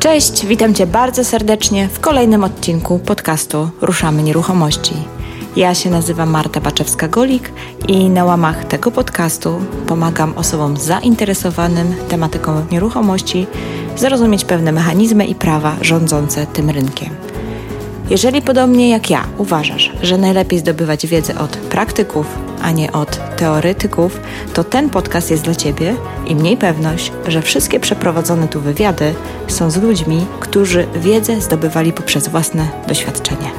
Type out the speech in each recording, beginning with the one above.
Cześć, witam Cię bardzo serdecznie w kolejnym odcinku podcastu Ruszamy Nieruchomości. Ja się nazywam Marta Baczewska-Golik i na łamach tego podcastu pomagam osobom zainteresowanym tematyką nieruchomości zrozumieć pewne mechanizmy i prawa rządzące tym rynkiem. Jeżeli podobnie jak ja uważasz, że najlepiej zdobywać wiedzę od praktyków, a nie od teoretyków, to ten podcast jest dla Ciebie i mniej pewność, że wszystkie przeprowadzone tu wywiady są z ludźmi, którzy wiedzę zdobywali poprzez własne doświadczenie.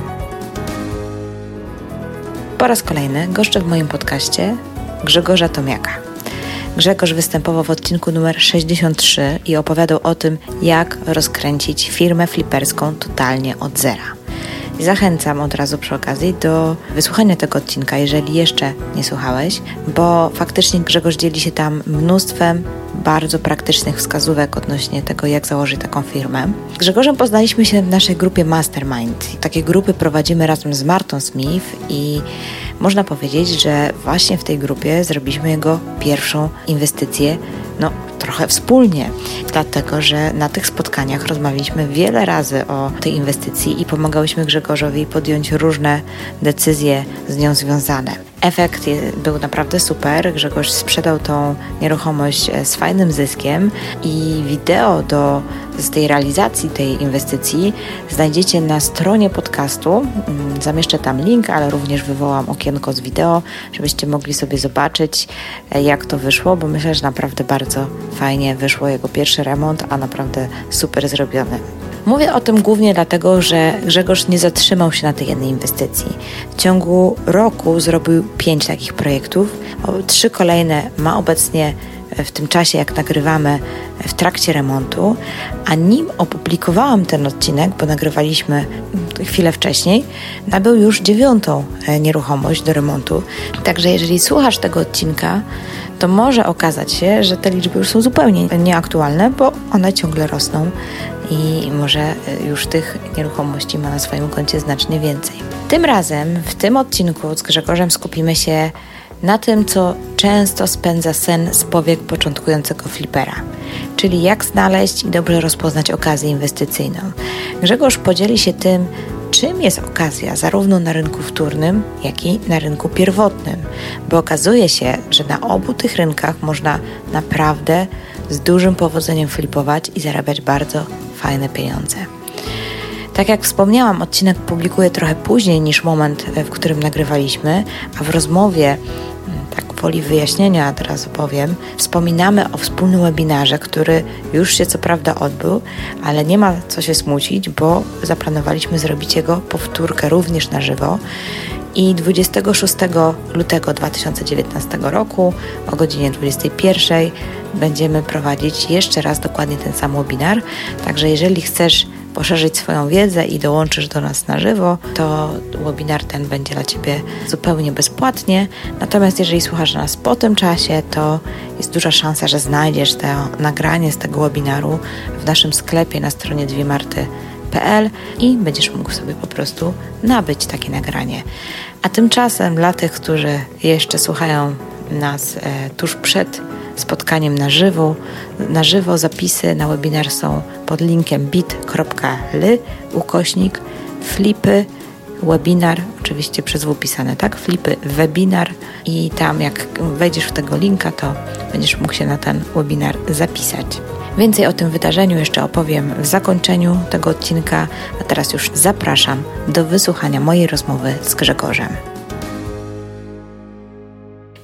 Po raz kolejny goszczę w moim podcaście Grzegorza Tomiaka. Grzegorz występował w odcinku numer 63 i opowiadał o tym, jak rozkręcić firmę fliperską totalnie od zera. Zachęcam od razu przy okazji do wysłuchania tego odcinka, jeżeli jeszcze nie słuchałeś, bo faktycznie Grzegorz dzieli się tam mnóstwem bardzo praktycznych wskazówek odnośnie tego, jak założyć taką firmę. Z Grzegorzem poznaliśmy się w naszej grupie Mastermind. Takie grupy prowadzimy razem z Martą Smith i można powiedzieć, że właśnie w tej grupie zrobiliśmy jego pierwszą inwestycję no, trochę wspólnie, dlatego że na tych spotkaniach rozmawialiśmy wiele razy o tej inwestycji i pomagałyśmy Grzegorzowi podjąć różne decyzje z nią związane. Efekt był naprawdę super. Grzegorz sprzedał tą nieruchomość e, z fajnym zyskiem i wideo do, z tej realizacji tej inwestycji znajdziecie na stronie podcastu. Mm, zamieszczę tam link, ale również wywołam okienko z wideo, żebyście mogli sobie zobaczyć, e, jak to wyszło, bo myślę, że naprawdę bardzo fajnie wyszło jego pierwszy remont, a naprawdę super zrobiony. Mówię o tym głównie dlatego, że Grzegorz nie zatrzymał się na tej jednej inwestycji. W ciągu roku zrobił pięć takich projektów. Trzy kolejne ma obecnie w tym czasie, jak nagrywamy, w trakcie remontu, a nim opublikowałam ten odcinek, bo nagrywaliśmy chwilę wcześniej, nabył już dziewiątą e, nieruchomość do remontu. Także jeżeli słuchasz tego odcinka, to może okazać się, że te liczby już są zupełnie nieaktualne, bo one ciągle rosną i może e, już tych nieruchomości ma na swoim koncie znacznie więcej. Tym razem, w tym odcinku z Grzegorzem skupimy się na tym, co często spędza sen z powiek początkującego flipera, czyli jak znaleźć i dobrze rozpoznać okazję inwestycyjną. Grzegorz podzieli się tym, czym jest okazja zarówno na rynku wtórnym, jak i na rynku pierwotnym, bo okazuje się, że na obu tych rynkach można naprawdę z dużym powodzeniem flipować i zarabiać bardzo fajne pieniądze. Tak jak wspomniałam, odcinek publikuję trochę później niż moment, w którym nagrywaliśmy, a w rozmowie woli wyjaśnienia teraz opowiem, wspominamy o wspólnym webinarze, który już się co prawda odbył, ale nie ma co się smucić, bo zaplanowaliśmy zrobić jego powtórkę również na żywo. I 26 lutego 2019 roku o godzinie 21 będziemy prowadzić jeszcze raz dokładnie ten sam webinar. Także jeżeli chcesz poszerzyć swoją wiedzę i dołączysz do nas na żywo, to webinar ten będzie dla Ciebie zupełnie bezpłatnie. Natomiast jeżeli słuchasz nas po tym czasie, to jest duża szansa, że znajdziesz to nagranie z tego webinaru w naszym sklepie na stronie i będziesz mógł sobie po prostu nabyć takie nagranie. A tymczasem dla tych, którzy jeszcze słuchają nas e, tuż przed spotkaniem na żywo. Na żywo zapisy na webinar są pod linkiem bit.ly ukośnik flipy webinar, oczywiście przez W pisane, tak? Flipy webinar i tam jak wejdziesz w tego linka, to będziesz mógł się na ten webinar zapisać. Więcej o tym wydarzeniu jeszcze opowiem w zakończeniu tego odcinka, a teraz już zapraszam do wysłuchania mojej rozmowy z Grzegorzem.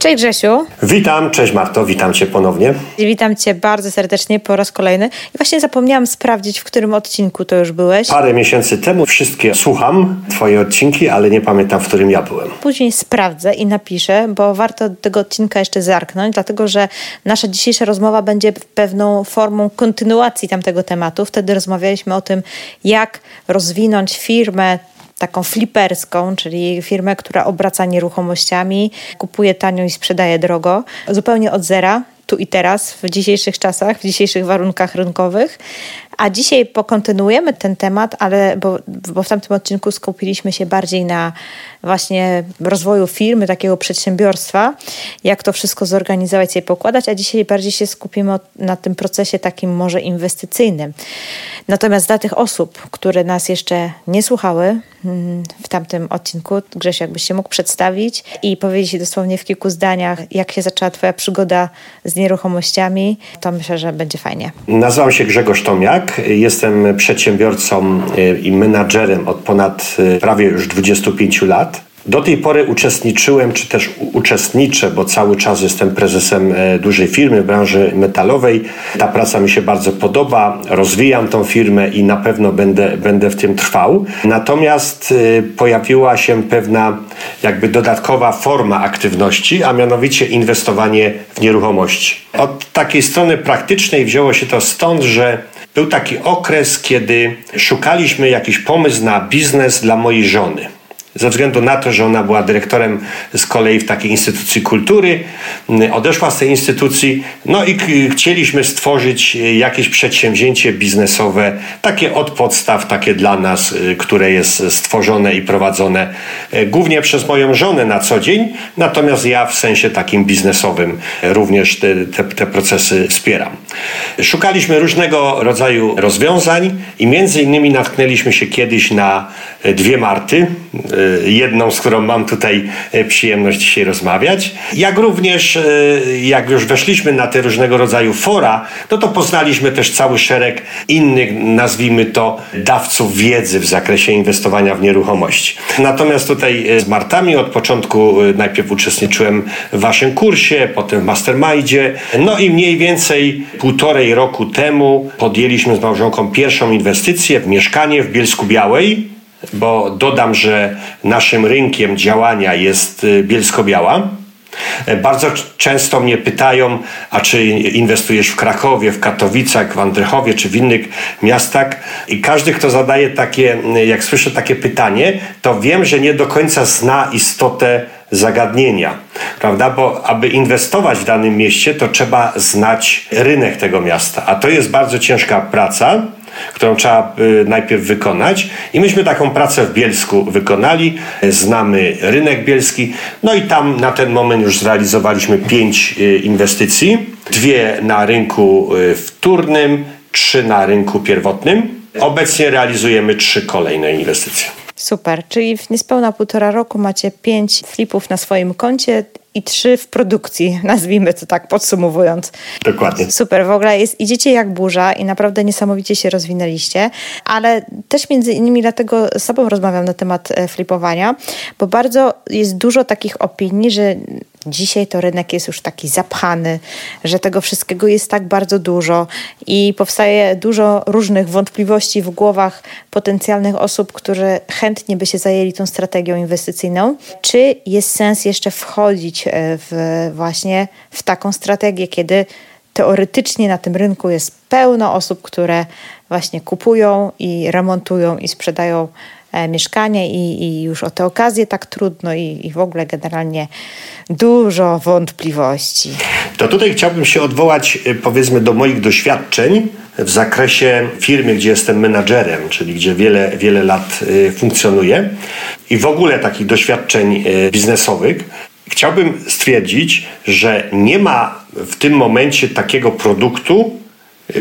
Cześć Grzesiu. Witam, cześć Marto, witam Cię ponownie. Witam Cię bardzo serdecznie po raz kolejny. I właśnie zapomniałam sprawdzić, w którym odcinku to już byłeś. Parę miesięcy temu wszystkie słucham, Twoje odcinki, ale nie pamiętam, w którym ja byłem. Później sprawdzę i napiszę, bo warto tego odcinka jeszcze zerknąć, dlatego że nasza dzisiejsza rozmowa będzie pewną formą kontynuacji tamtego tematu. Wtedy rozmawialiśmy o tym, jak rozwinąć firmę taką fliperską, czyli firmę, która obraca nieruchomościami, kupuje tanio i sprzedaje drogo, zupełnie od zera, tu i teraz, w dzisiejszych czasach, w dzisiejszych warunkach rynkowych. A dzisiaj pokontynuujemy ten temat, ale bo, bo w tamtym odcinku skupiliśmy się bardziej na właśnie rozwoju firmy, takiego przedsiębiorstwa, jak to wszystko zorganizować i pokładać, a dzisiaj bardziej się skupimy na tym procesie takim może inwestycyjnym. Natomiast dla tych osób, które nas jeszcze nie słuchały mm, w tamtym odcinku, Grzesiu, jakbyś się mógł przedstawić i powiedzieć dosłownie w kilku zdaniach, jak się zaczęła Twoja przygoda z nieruchomościami, to myślę, że będzie fajnie. Nazywam się Grzegorz Tomiak, jestem przedsiębiorcą y, i menadżerem od ponad y, prawie już 25 lat. Do tej pory uczestniczyłem, czy też uczestniczę, bo cały czas jestem prezesem e, dużej firmy branży metalowej. Ta praca mi się bardzo podoba, rozwijam tą firmę i na pewno będę, będę w tym trwał. Natomiast e, pojawiła się pewna jakby dodatkowa forma aktywności, a mianowicie inwestowanie w nieruchomości. Od takiej strony praktycznej wzięło się to stąd, że był taki okres, kiedy szukaliśmy jakiś pomysł na biznes dla mojej żony ze względu na to, że ona była dyrektorem z kolei w takiej instytucji kultury, mm, odeszła z tej instytucji, no i chcieliśmy stworzyć e, jakieś przedsięwzięcie biznesowe, takie od podstaw, takie dla nas, e, które jest stworzone i prowadzone e, głównie przez moją żonę na co dzień, natomiast ja w sensie takim biznesowym również te, te, te procesy wspieram. Szukaliśmy różnego rodzaju rozwiązań i między innymi natknęliśmy się kiedyś na dwie Marty, jedną, z którą mam tutaj e, przyjemność dzisiaj rozmawiać. Jak również, e, jak już weszliśmy na te różnego rodzaju fora, no to poznaliśmy też cały szereg innych, nazwijmy to, dawców wiedzy w zakresie inwestowania w nieruchomości. Natomiast tutaj e, z Martami od początku najpierw uczestniczyłem w waszym kursie, potem w mastermindzie, no i mniej więcej półtorej roku temu podjęliśmy z małżonką pierwszą inwestycję w mieszkanie w Bielsku Białej bo dodam, że naszym rynkiem działania jest y, Bielsko-Biała. E, bardzo często mnie pytają, a czy inwestujesz w Krakowie, w Katowicach, w Andrychowie czy w innych miastach i każdy, kto zadaje takie, y, jak słyszę takie pytanie, to wiem, że nie do końca zna istotę zagadnienia, prawda? Bo aby inwestować w danym mieście, to trzeba znać rynek tego miasta, a to jest bardzo ciężka praca którą trzeba y, najpierw wykonać. I myśmy taką pracę w Bielsku wykonali. Znamy rynek bielski. No i tam na ten moment już zrealizowaliśmy pięć y, inwestycji. Dwie na rynku y, wtórnym, trzy na rynku pierwotnym. Obecnie realizujemy trzy kolejne inwestycje. Super, czyli w niespełna półtora roku macie pięć flipów na swoim koncie i trzy w produkcji, nazwijmy to tak, podsumowując. Dokładnie. Super, w ogóle jest, idziecie jak burza i naprawdę niesamowicie się rozwinęliście, ale też między innymi dlatego z Tobą rozmawiam na temat e, flipowania, bo bardzo jest dużo takich opinii, że Dzisiaj to rynek jest już taki zapchany, że tego wszystkiego jest tak bardzo dużo i powstaje dużo różnych wątpliwości w głowach potencjalnych osób, które chętnie by się zajęli tą strategią inwestycyjną. Czy jest sens jeszcze wchodzić e, w właśnie w taką strategię, kiedy teoretycznie na tym rynku jest pełno osób, które właśnie kupują i remontują i sprzedają mieszkanie i, i już o te okazje tak trudno i, i w ogóle generalnie dużo wątpliwości. To tutaj chciałbym się odwołać e, powiedzmy do moich doświadczeń w zakresie firmy, gdzie jestem menadżerem, czyli gdzie wiele, wiele lat e, funkcjonuję i w ogóle takich doświadczeń biznesowych. Chciałbym stwierdzić, że nie ma w tym momencie takiego produktu,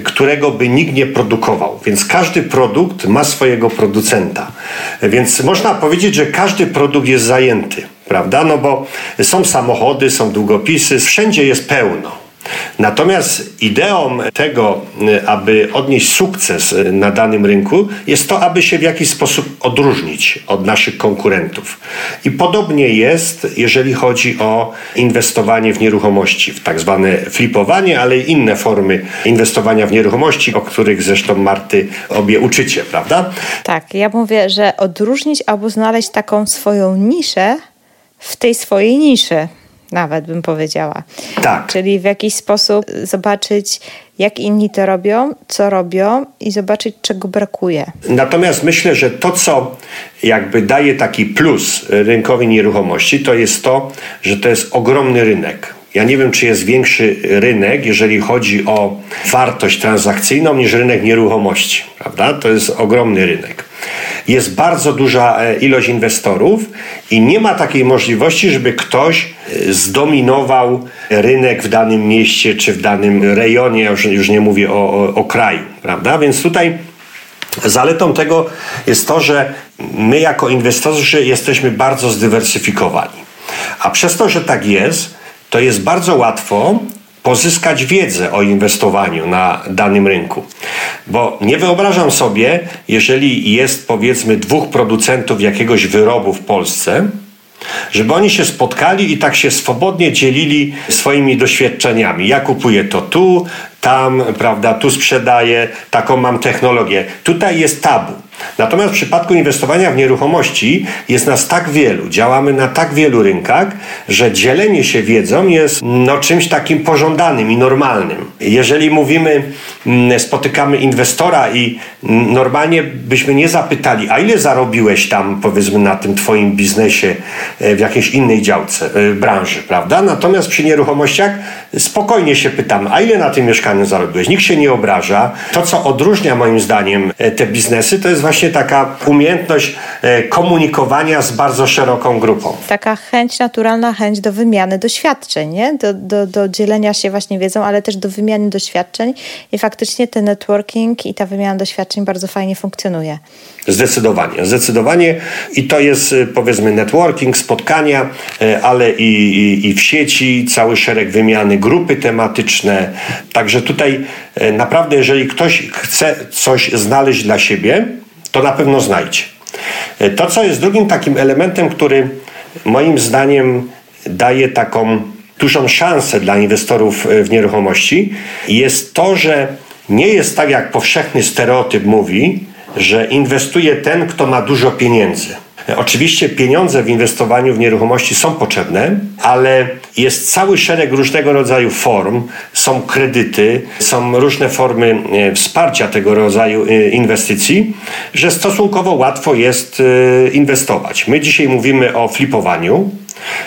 którego by nikt nie produkował. Więc każdy produkt ma swojego producenta. Więc można powiedzieć, że każdy produkt jest zajęty, prawda? No bo są samochody, są długopisy, wszędzie jest pełno. Natomiast ideą tego, aby odnieść sukces na danym rynku, jest to, aby się w jakiś sposób odróżnić od naszych konkurentów. I podobnie jest, jeżeli chodzi o inwestowanie w nieruchomości, w tak zwane flipowanie, ale i inne formy inwestowania w nieruchomości, o których zresztą Marty obie uczycie, prawda? Tak, ja mówię, że odróżnić albo znaleźć taką swoją niszę w tej swojej niszy nawet bym powiedziała. Tak. Czyli w jakiś sposób zobaczyć, jak inni to robią, co robią i zobaczyć, czego brakuje. Natomiast myślę, że to, co jakby daje taki plus rynkowi nieruchomości, to jest to, że to jest ogromny rynek. Ja nie wiem, czy jest większy rynek, jeżeli chodzi o wartość transakcyjną, niż rynek nieruchomości. Prawda? To jest ogromny rynek. Jest bardzo duża e, ilość inwestorów i nie ma takiej możliwości, żeby ktoś e, zdominował rynek w danym mieście czy w danym rejonie. Ja już, już nie mówię o, o, o kraju. Prawda? Więc tutaj Zaletą tego jest to, że my jako inwestorzy jesteśmy bardzo zdywersyfikowani. A przez to, że tak jest, to jest bardzo łatwo pozyskać wiedzę o inwestowaniu na danym rynku. Bo nie wyobrażam sobie, jeżeli jest powiedzmy dwóch producentów jakiegoś wyrobu w Polsce, żeby oni się spotkali i tak się swobodnie dzielili swoimi doświadczeniami. Ja kupuję to tu, tam, prawda, tu sprzedaję, taką mam technologię. Tutaj jest tabu. Natomiast w przypadku inwestowania w nieruchomości jest nas tak wielu, działamy na tak wielu rynkach, że dzielenie się wiedzą jest no, czymś takim pożądanym i normalnym. Jeżeli mówimy, mm, spotykamy inwestora i normalnie byśmy nie zapytali, a ile zarobiłeś tam, powiedzmy, na tym Twoim biznesie e, w jakiejś innej działce, e, branży, prawda? Natomiast przy nieruchomościach spokojnie się pytam, a ile na tym mieszkaniu zarobiłeś? Nikt się nie obraża. To, co odróżnia moim zdaniem e, te biznesy, to jest właśnie taka umiejętność e, komunikowania z bardzo szeroką grupą. Taka chęć, naturalna chęć do wymiany doświadczeń, nie? Do, do, do dzielenia się właśnie wiedzą, ale też do wymiany doświadczeń i faktycznie ten networking i ta wymiana doświadczeń bardzo fajnie funkcjonuje. Zdecydowanie, zdecydowanie i to jest e, powiedzmy networking, spotkania, e, ale i, i, i w sieci cały szereg wymiany, grupy tematyczne. Także tutaj naprawdę, jeżeli ktoś chce coś znaleźć dla siebie, to na pewno znajdzie. To, co jest drugim takim elementem, który moim zdaniem daje taką dużą szansę dla inwestorów e, w nieruchomości, jest to, że nie jest tak, jak powszechny stereotyp mówi, że inwestuje ten, kto ma dużo pieniędzy. Oczywiście pieniądze w inwestowaniu w nieruchomości są potrzebne, ale jest cały szereg różnego rodzaju form. Są kredyty, są różne formy e, wsparcia tego rodzaju e, inwestycji, że stosunkowo łatwo jest e, inwestować. My dzisiaj mówimy o flipowaniu,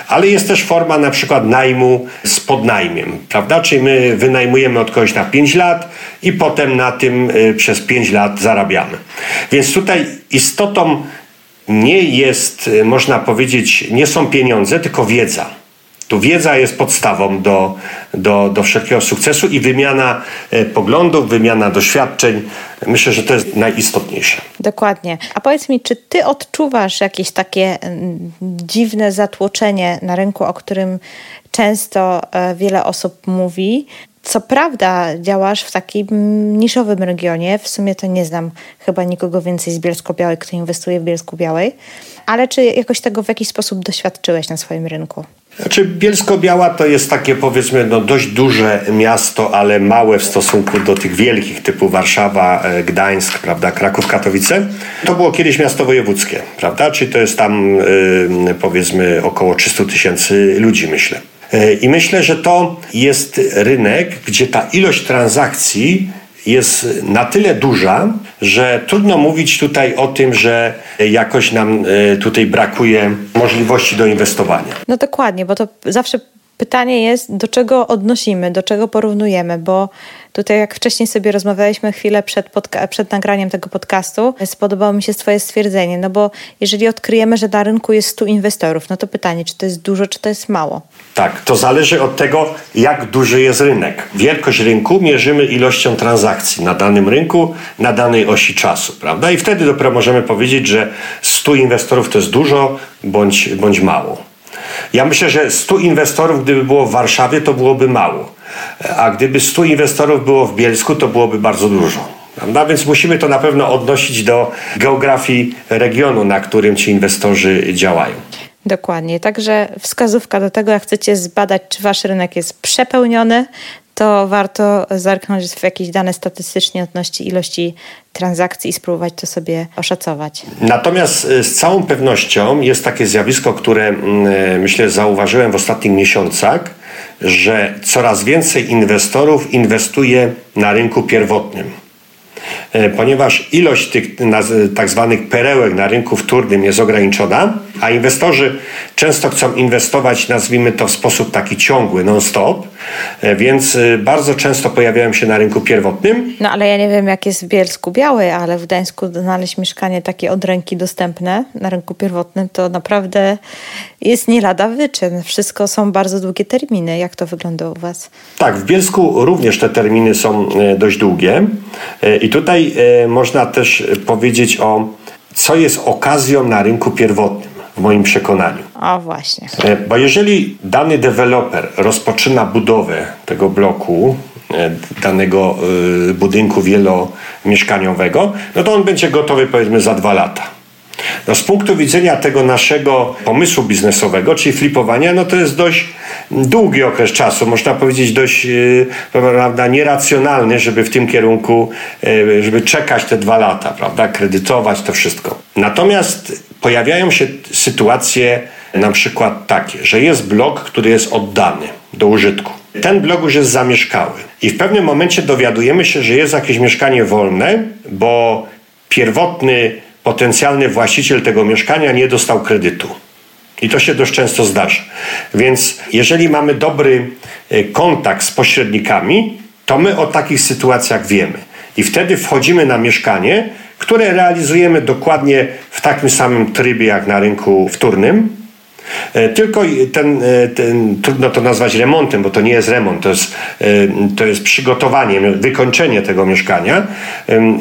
ale jest też forma na przykład najmu z podnajmiem, prawda? Czyli my wynajmujemy od kogoś na 5 lat i potem na tym przez 5 lat zarabiamy. Więc tutaj istotą nie jest, y, można powiedzieć, nie są pieniądze, tylko wiedza. Tu wiedza jest podstawą do, do, do wszelkiego sukcesu i wymiana e, poglądów, wymiana doświadczeń. Myślę, że to jest najistotniejsze. Dokładnie. A powiedz mi, czy ty odczuwasz jakieś takie mm, dziwne zatłoczenie na rynku, o którym często e, wiele osób mówi, co prawda działasz w takim niszowym regionie, w sumie to nie znam chyba nikogo więcej z Bielsko-Białej, kto inwestuje w Bielsku-Białej, ale czy jakoś tego w jakiś sposób doświadczyłeś na swoim rynku? Znaczy Bielsko-Biała to jest takie powiedzmy no, dość duże miasto, ale małe w stosunku do tych wielkich typu Warszawa, e, Gdańsk, prawda, Kraków, Katowice. To było kiedyś miasto wojewódzkie, prawda, czyli to jest tam yy, powiedzmy około 300 tysięcy ludzi myślę. I myślę, że to jest rynek, gdzie ta ilość transakcji jest na tyle duża, że trudno mówić tutaj o tym, że jakoś nam e, tutaj brakuje możliwości do inwestowania. No dokładnie, bo to zawsze pytanie jest, do czego odnosimy, do czego porównujemy, bo Tutaj, jak wcześniej sobie rozmawialiśmy chwilę przed, przed nagraniem tego podcastu, spodobało mi się Twoje stwierdzenie, no bo jeżeli odkryjemy, że na rynku jest 100 inwestorów, no to pytanie, czy to jest dużo, czy to jest mało? Tak, to zależy od tego, jak duży jest rynek. Wielkość rynku mierzymy ilością transakcji na danym rynku, na danej osi czasu, prawda? I wtedy dopiero możemy powiedzieć, że 100 inwestorów to jest dużo bądź, bądź mało. Ja myślę, że 100 inwestorów, gdyby było w Warszawie, to byłoby mało a gdyby 100 inwestorów było w Bielsku, to byłoby bardzo dużo. Prawda? Więc musimy to na pewno odnosić do geografii regionu, na którym ci inwestorzy działają. Dokładnie. Także wskazówka do tego, jak chcecie zbadać, czy wasz rynek jest przepełniony, to warto zerknąć w jakieś dane statystycznie odnośnie ilości transakcji i spróbować to sobie oszacować. Natomiast y, z całą pewnością jest takie zjawisko, które mm, y, myślę zauważyłem w ostatnich miesiącach, że coraz więcej inwestorów inwestuje na rynku pierwotnym. E, ponieważ ilość tych tak zwanych perełek na rynku wtórnym jest ograniczona, a inwestorzy często chcą inwestować, nazwijmy to w sposób taki ciągły, non-stop, e, więc e, bardzo często pojawiają się na rynku pierwotnym. No ale ja nie wiem, jak jest w Bielsku Białej, ale w Gdańsku znaleźć mieszkanie takie od ręki dostępne na rynku pierwotnym to naprawdę jest nie lada wyczyn. Wszystko są bardzo długie terminy. Jak to wygląda u Was? Tak, w Bielsku również te terminy są dość długie. E, I tutaj e, można też powiedzieć o, co jest okazją na rynku pierwotnym, w moim przekonaniu. O właśnie. Bo jeżeli dany deweloper rozpoczyna budowę tego bloku, danego budynku wielomieszkaniowego, no to on będzie gotowy powiedzmy za dwa lata. No z punktu widzenia tego naszego pomysłu biznesowego, czyli flipowania, no to jest dość długi okres czasu, można powiedzieć dość e, prawda, nieracjonalny, żeby w tym kierunku, e, żeby czekać te dwa lata, prawda, kredytować to wszystko. Natomiast pojawiają się sytuacje na przykład takie, że jest blok, który jest oddany do użytku. Ten blok już jest zamieszkały i w pewnym momencie dowiadujemy się, że jest jakieś mieszkanie wolne, bo pierwotny potencjalny właściciel tego mieszkania nie dostał kredytu. I to się dość często zdarza. Więc jeżeli mamy dobry e, kontakt z pośrednikami, to my o takich sytuacjach wiemy. I wtedy wchodzimy na mieszkanie, które realizujemy dokładnie w takim samym trybie jak na rynku wtórnym, tylko ten, e, ten, trudno to nazwać remontem, bo to nie jest remont, to jest, e, to jest przygotowanie, wykończenie tego mieszkania.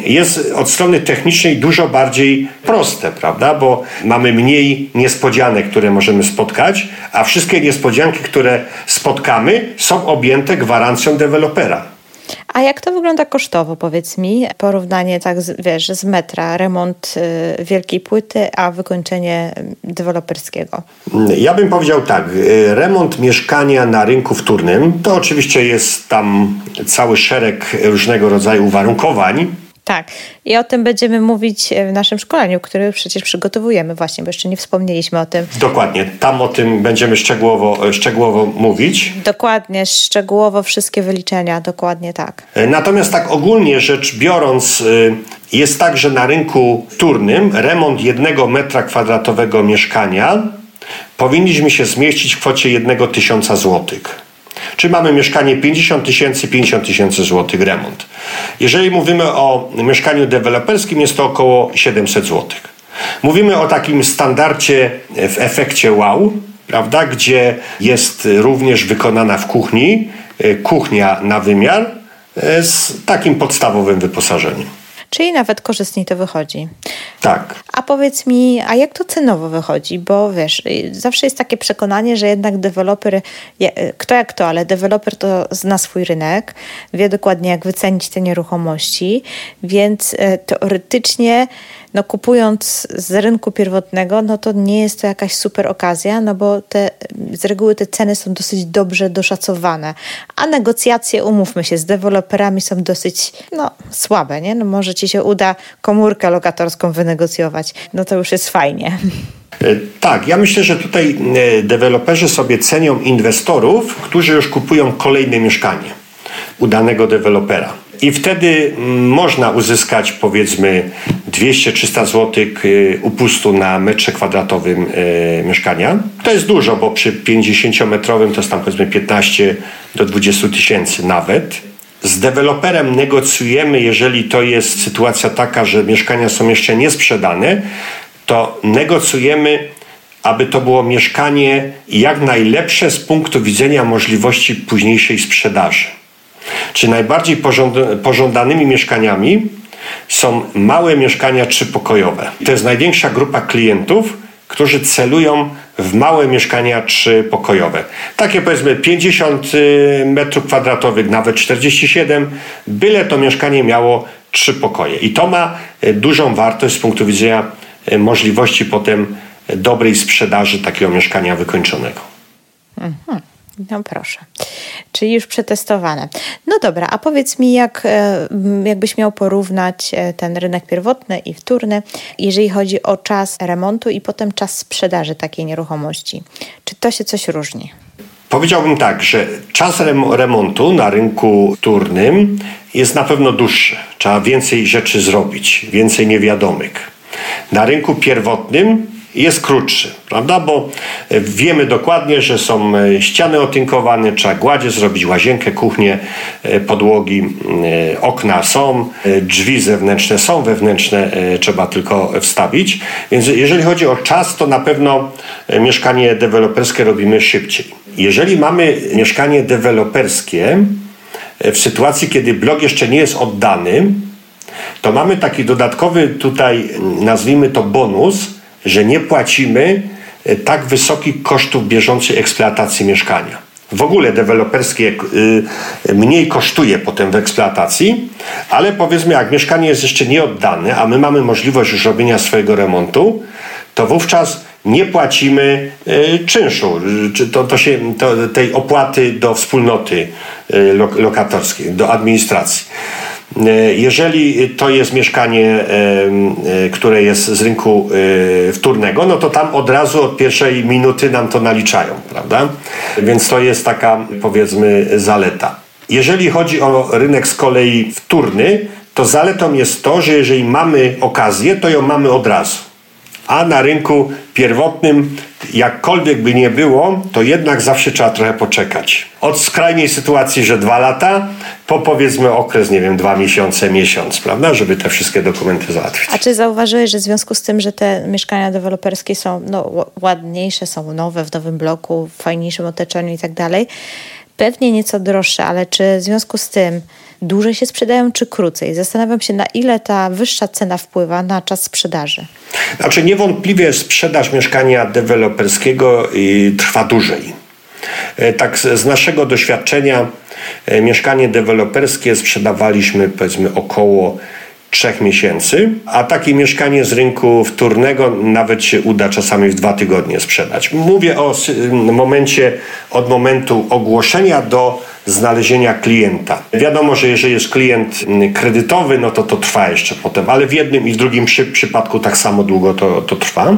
Jest od strony technicznej dużo bardziej proste, prawda? Bo mamy mniej niespodzianek, które możemy spotkać, a wszystkie niespodzianki, które spotkamy, są objęte gwarancją dewelopera. A jak to wygląda kosztowo, powiedz mi? Porównanie tak, z, wiesz, z metra, remont y, wielkiej płyty, a wykończenie deweloperskiego. Ja bym powiedział tak, y, remont mieszkania na rynku wtórnym, to oczywiście jest tam cały szereg różnego rodzaju uwarunkowań, tak. I o tym będziemy mówić w naszym szkoleniu, które przecież przygotowujemy właśnie, bo jeszcze nie wspomnieliśmy o tym. Dokładnie. Tam o tym będziemy szczegółowo, szczegółowo mówić. Dokładnie, szczegółowo wszystkie wyliczenia, dokładnie tak. E, natomiast tak ogólnie rzecz biorąc, e, jest tak, że na rynku turnym remont jednego metra kwadratowego mieszkania powinniśmy się zmieścić w kwocie jednego tysiąca złotych. Czy mamy mieszkanie 50 tysięcy, 50 tysięcy złotych remont. Jeżeli mówimy o mieszkaniu deweloperskim, jest to około 700 złotych. Mówimy o takim standardzie w efekcie wow, prawda, gdzie jest również wykonana w kuchni e, kuchnia na wymiar e, z takim podstawowym wyposażeniem czyli nawet korzystniej to wychodzi. Tak. A powiedz mi, a jak to cenowo wychodzi? Bo wiesz, zawsze jest takie przekonanie, że jednak deweloper, kto jak to, ale deweloper to zna swój rynek, wie dokładnie jak wycenić te nieruchomości, więc e, teoretycznie no kupując z rynku pierwotnego, no to nie jest to jakaś super okazja, no bo te, z reguły te ceny są dosyć dobrze doszacowane, a negocjacje, umówmy się, z deweloperami są dosyć no, słabe, nie? No może ci się uda komórkę lokatorską wynegocjować, no to już jest fajnie. E, tak, ja myślę, że tutaj e, deweloperzy sobie cenią inwestorów, którzy już kupują kolejne mieszkanie u danego dewelopera. I wtedy mm, można uzyskać powiedzmy 200-300 zł y, upustu na metrze kwadratowym y, mieszkania. To jest dużo, bo przy 50-metrowym to jest tam powiedzmy 15 do 20 tysięcy nawet. Z deweloperem negocjujemy, jeżeli to jest sytuacja taka, że mieszkania są jeszcze niesprzedane, to negocjujemy, aby to było mieszkanie jak najlepsze z punktu widzenia możliwości późniejszej sprzedaży. Czy najbardziej pożądanymi mieszkaniami są małe mieszkania trzypokojowe. To jest największa grupa klientów, którzy celują w małe mieszkania trzypokojowe. Takie powiedzmy 50 y, metrów kwadratowych, nawet 47, byle to mieszkanie miało trzy pokoje. I to ma y, dużą wartość z punktu widzenia y, możliwości potem dobrej sprzedaży takiego mieszkania wykończonego. Mhm. No proszę. Czyli już przetestowane. No dobra, a powiedz mi, jak, e, jakbyś miał porównać e, ten rynek pierwotny i wtórny, jeżeli chodzi o czas remontu i potem czas sprzedaży takiej nieruchomości. Czy to się coś różni? Powiedziałbym tak, że czas remontu na rynku turnym jest na pewno dłuższy. Trzeba więcej rzeczy zrobić, więcej niewiadomych. Na rynku pierwotnym jest krótszy, prawda? Bo wiemy dokładnie, że są e, ściany otynkowane, trzeba gładzie zrobić, łazienkę, kuchnię, e, podłogi, e, okna są, drzwi zewnętrzne są, wewnętrzne trzeba tylko wstawić. Więc jeżeli chodzi o czas, to na pewno mieszkanie deweloperskie robimy szybciej. Jeżeli mamy mieszkanie deweloperskie w sytuacji, kiedy blok jeszcze nie jest oddany, to mamy taki dodatkowy tutaj, nazwijmy to bonus, że nie płacimy e, tak wysokich kosztów bieżącej eksploatacji mieszkania. W ogóle deweloperskie e, mniej kosztuje potem w eksploatacji, ale powiedzmy, jak mieszkanie jest jeszcze nieoddane, a my mamy możliwość już robienia swojego remontu, to wówczas nie płacimy e, czynszu, to, to się, to, tej opłaty do wspólnoty lokatorskiej, do administracji. E, jeżeli to jest mieszkanie, e, e, które jest z rynku wtórnego, no to tam od razu od pierwszej minuty nam to naliczają, prawda? Więc to jest taka powiedzmy zaleta. Jeżeli chodzi o rynek z kolei wtórny, to zaletą jest to, że jeżeli mamy okazję, to ją mamy od razu. A na rynku pierwotnym, jakkolwiek by nie było, to jednak zawsze trzeba trochę poczekać. Od skrajnej sytuacji, że dwa lata, po powiedzmy okres, nie wiem, dwa miesiące, miesiąc, prawda, żeby te wszystkie dokumenty załatwić. A czy zauważyłeś, że w związku z tym, że te mieszkania deweloperskie są no, ładniejsze, są nowe, w nowym bloku, w fajniejszym otoczeniu i tak dalej, pewnie nieco droższe, ale czy w związku z tym dłużej się sprzedają, czy krócej? Zastanawiam się, na ile ta wyższa cena wpływa na czas sprzedaży. Znaczy, niewątpliwie sprzedaż mieszkania deweloperskiego y, trwa dłużej. E, tak z naszego doświadczenia e, mieszkanie deweloperskie sprzedawaliśmy powiedzmy około trzech miesięcy, a takie mieszkanie z rynku wtórnego nawet się uda czasami w dwa tygodnie sprzedać. Mówię o momencie od momentu ogłoszenia do znalezienia klienta. Wiadomo, że jeżeli jest klient kredytowy, no to to trwa jeszcze potem, ale w jednym i w drugim przy, przypadku tak samo długo to, to trwa.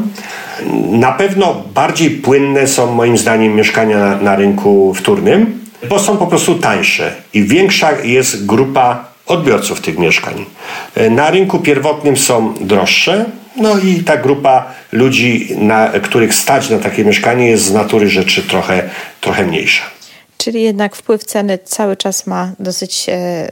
Na pewno bardziej płynne są moim zdaniem mieszkania na, na rynku wtórnym, bo są po prostu tańsze i większa jest grupa odbiorców tych mieszkań. Na rynku pierwotnym są droższe, no i ta grupa ludzi, na, których stać na takie mieszkanie jest z natury rzeczy trochę, trochę mniejsza. Czyli jednak wpływ ceny cały czas ma dosyć, e,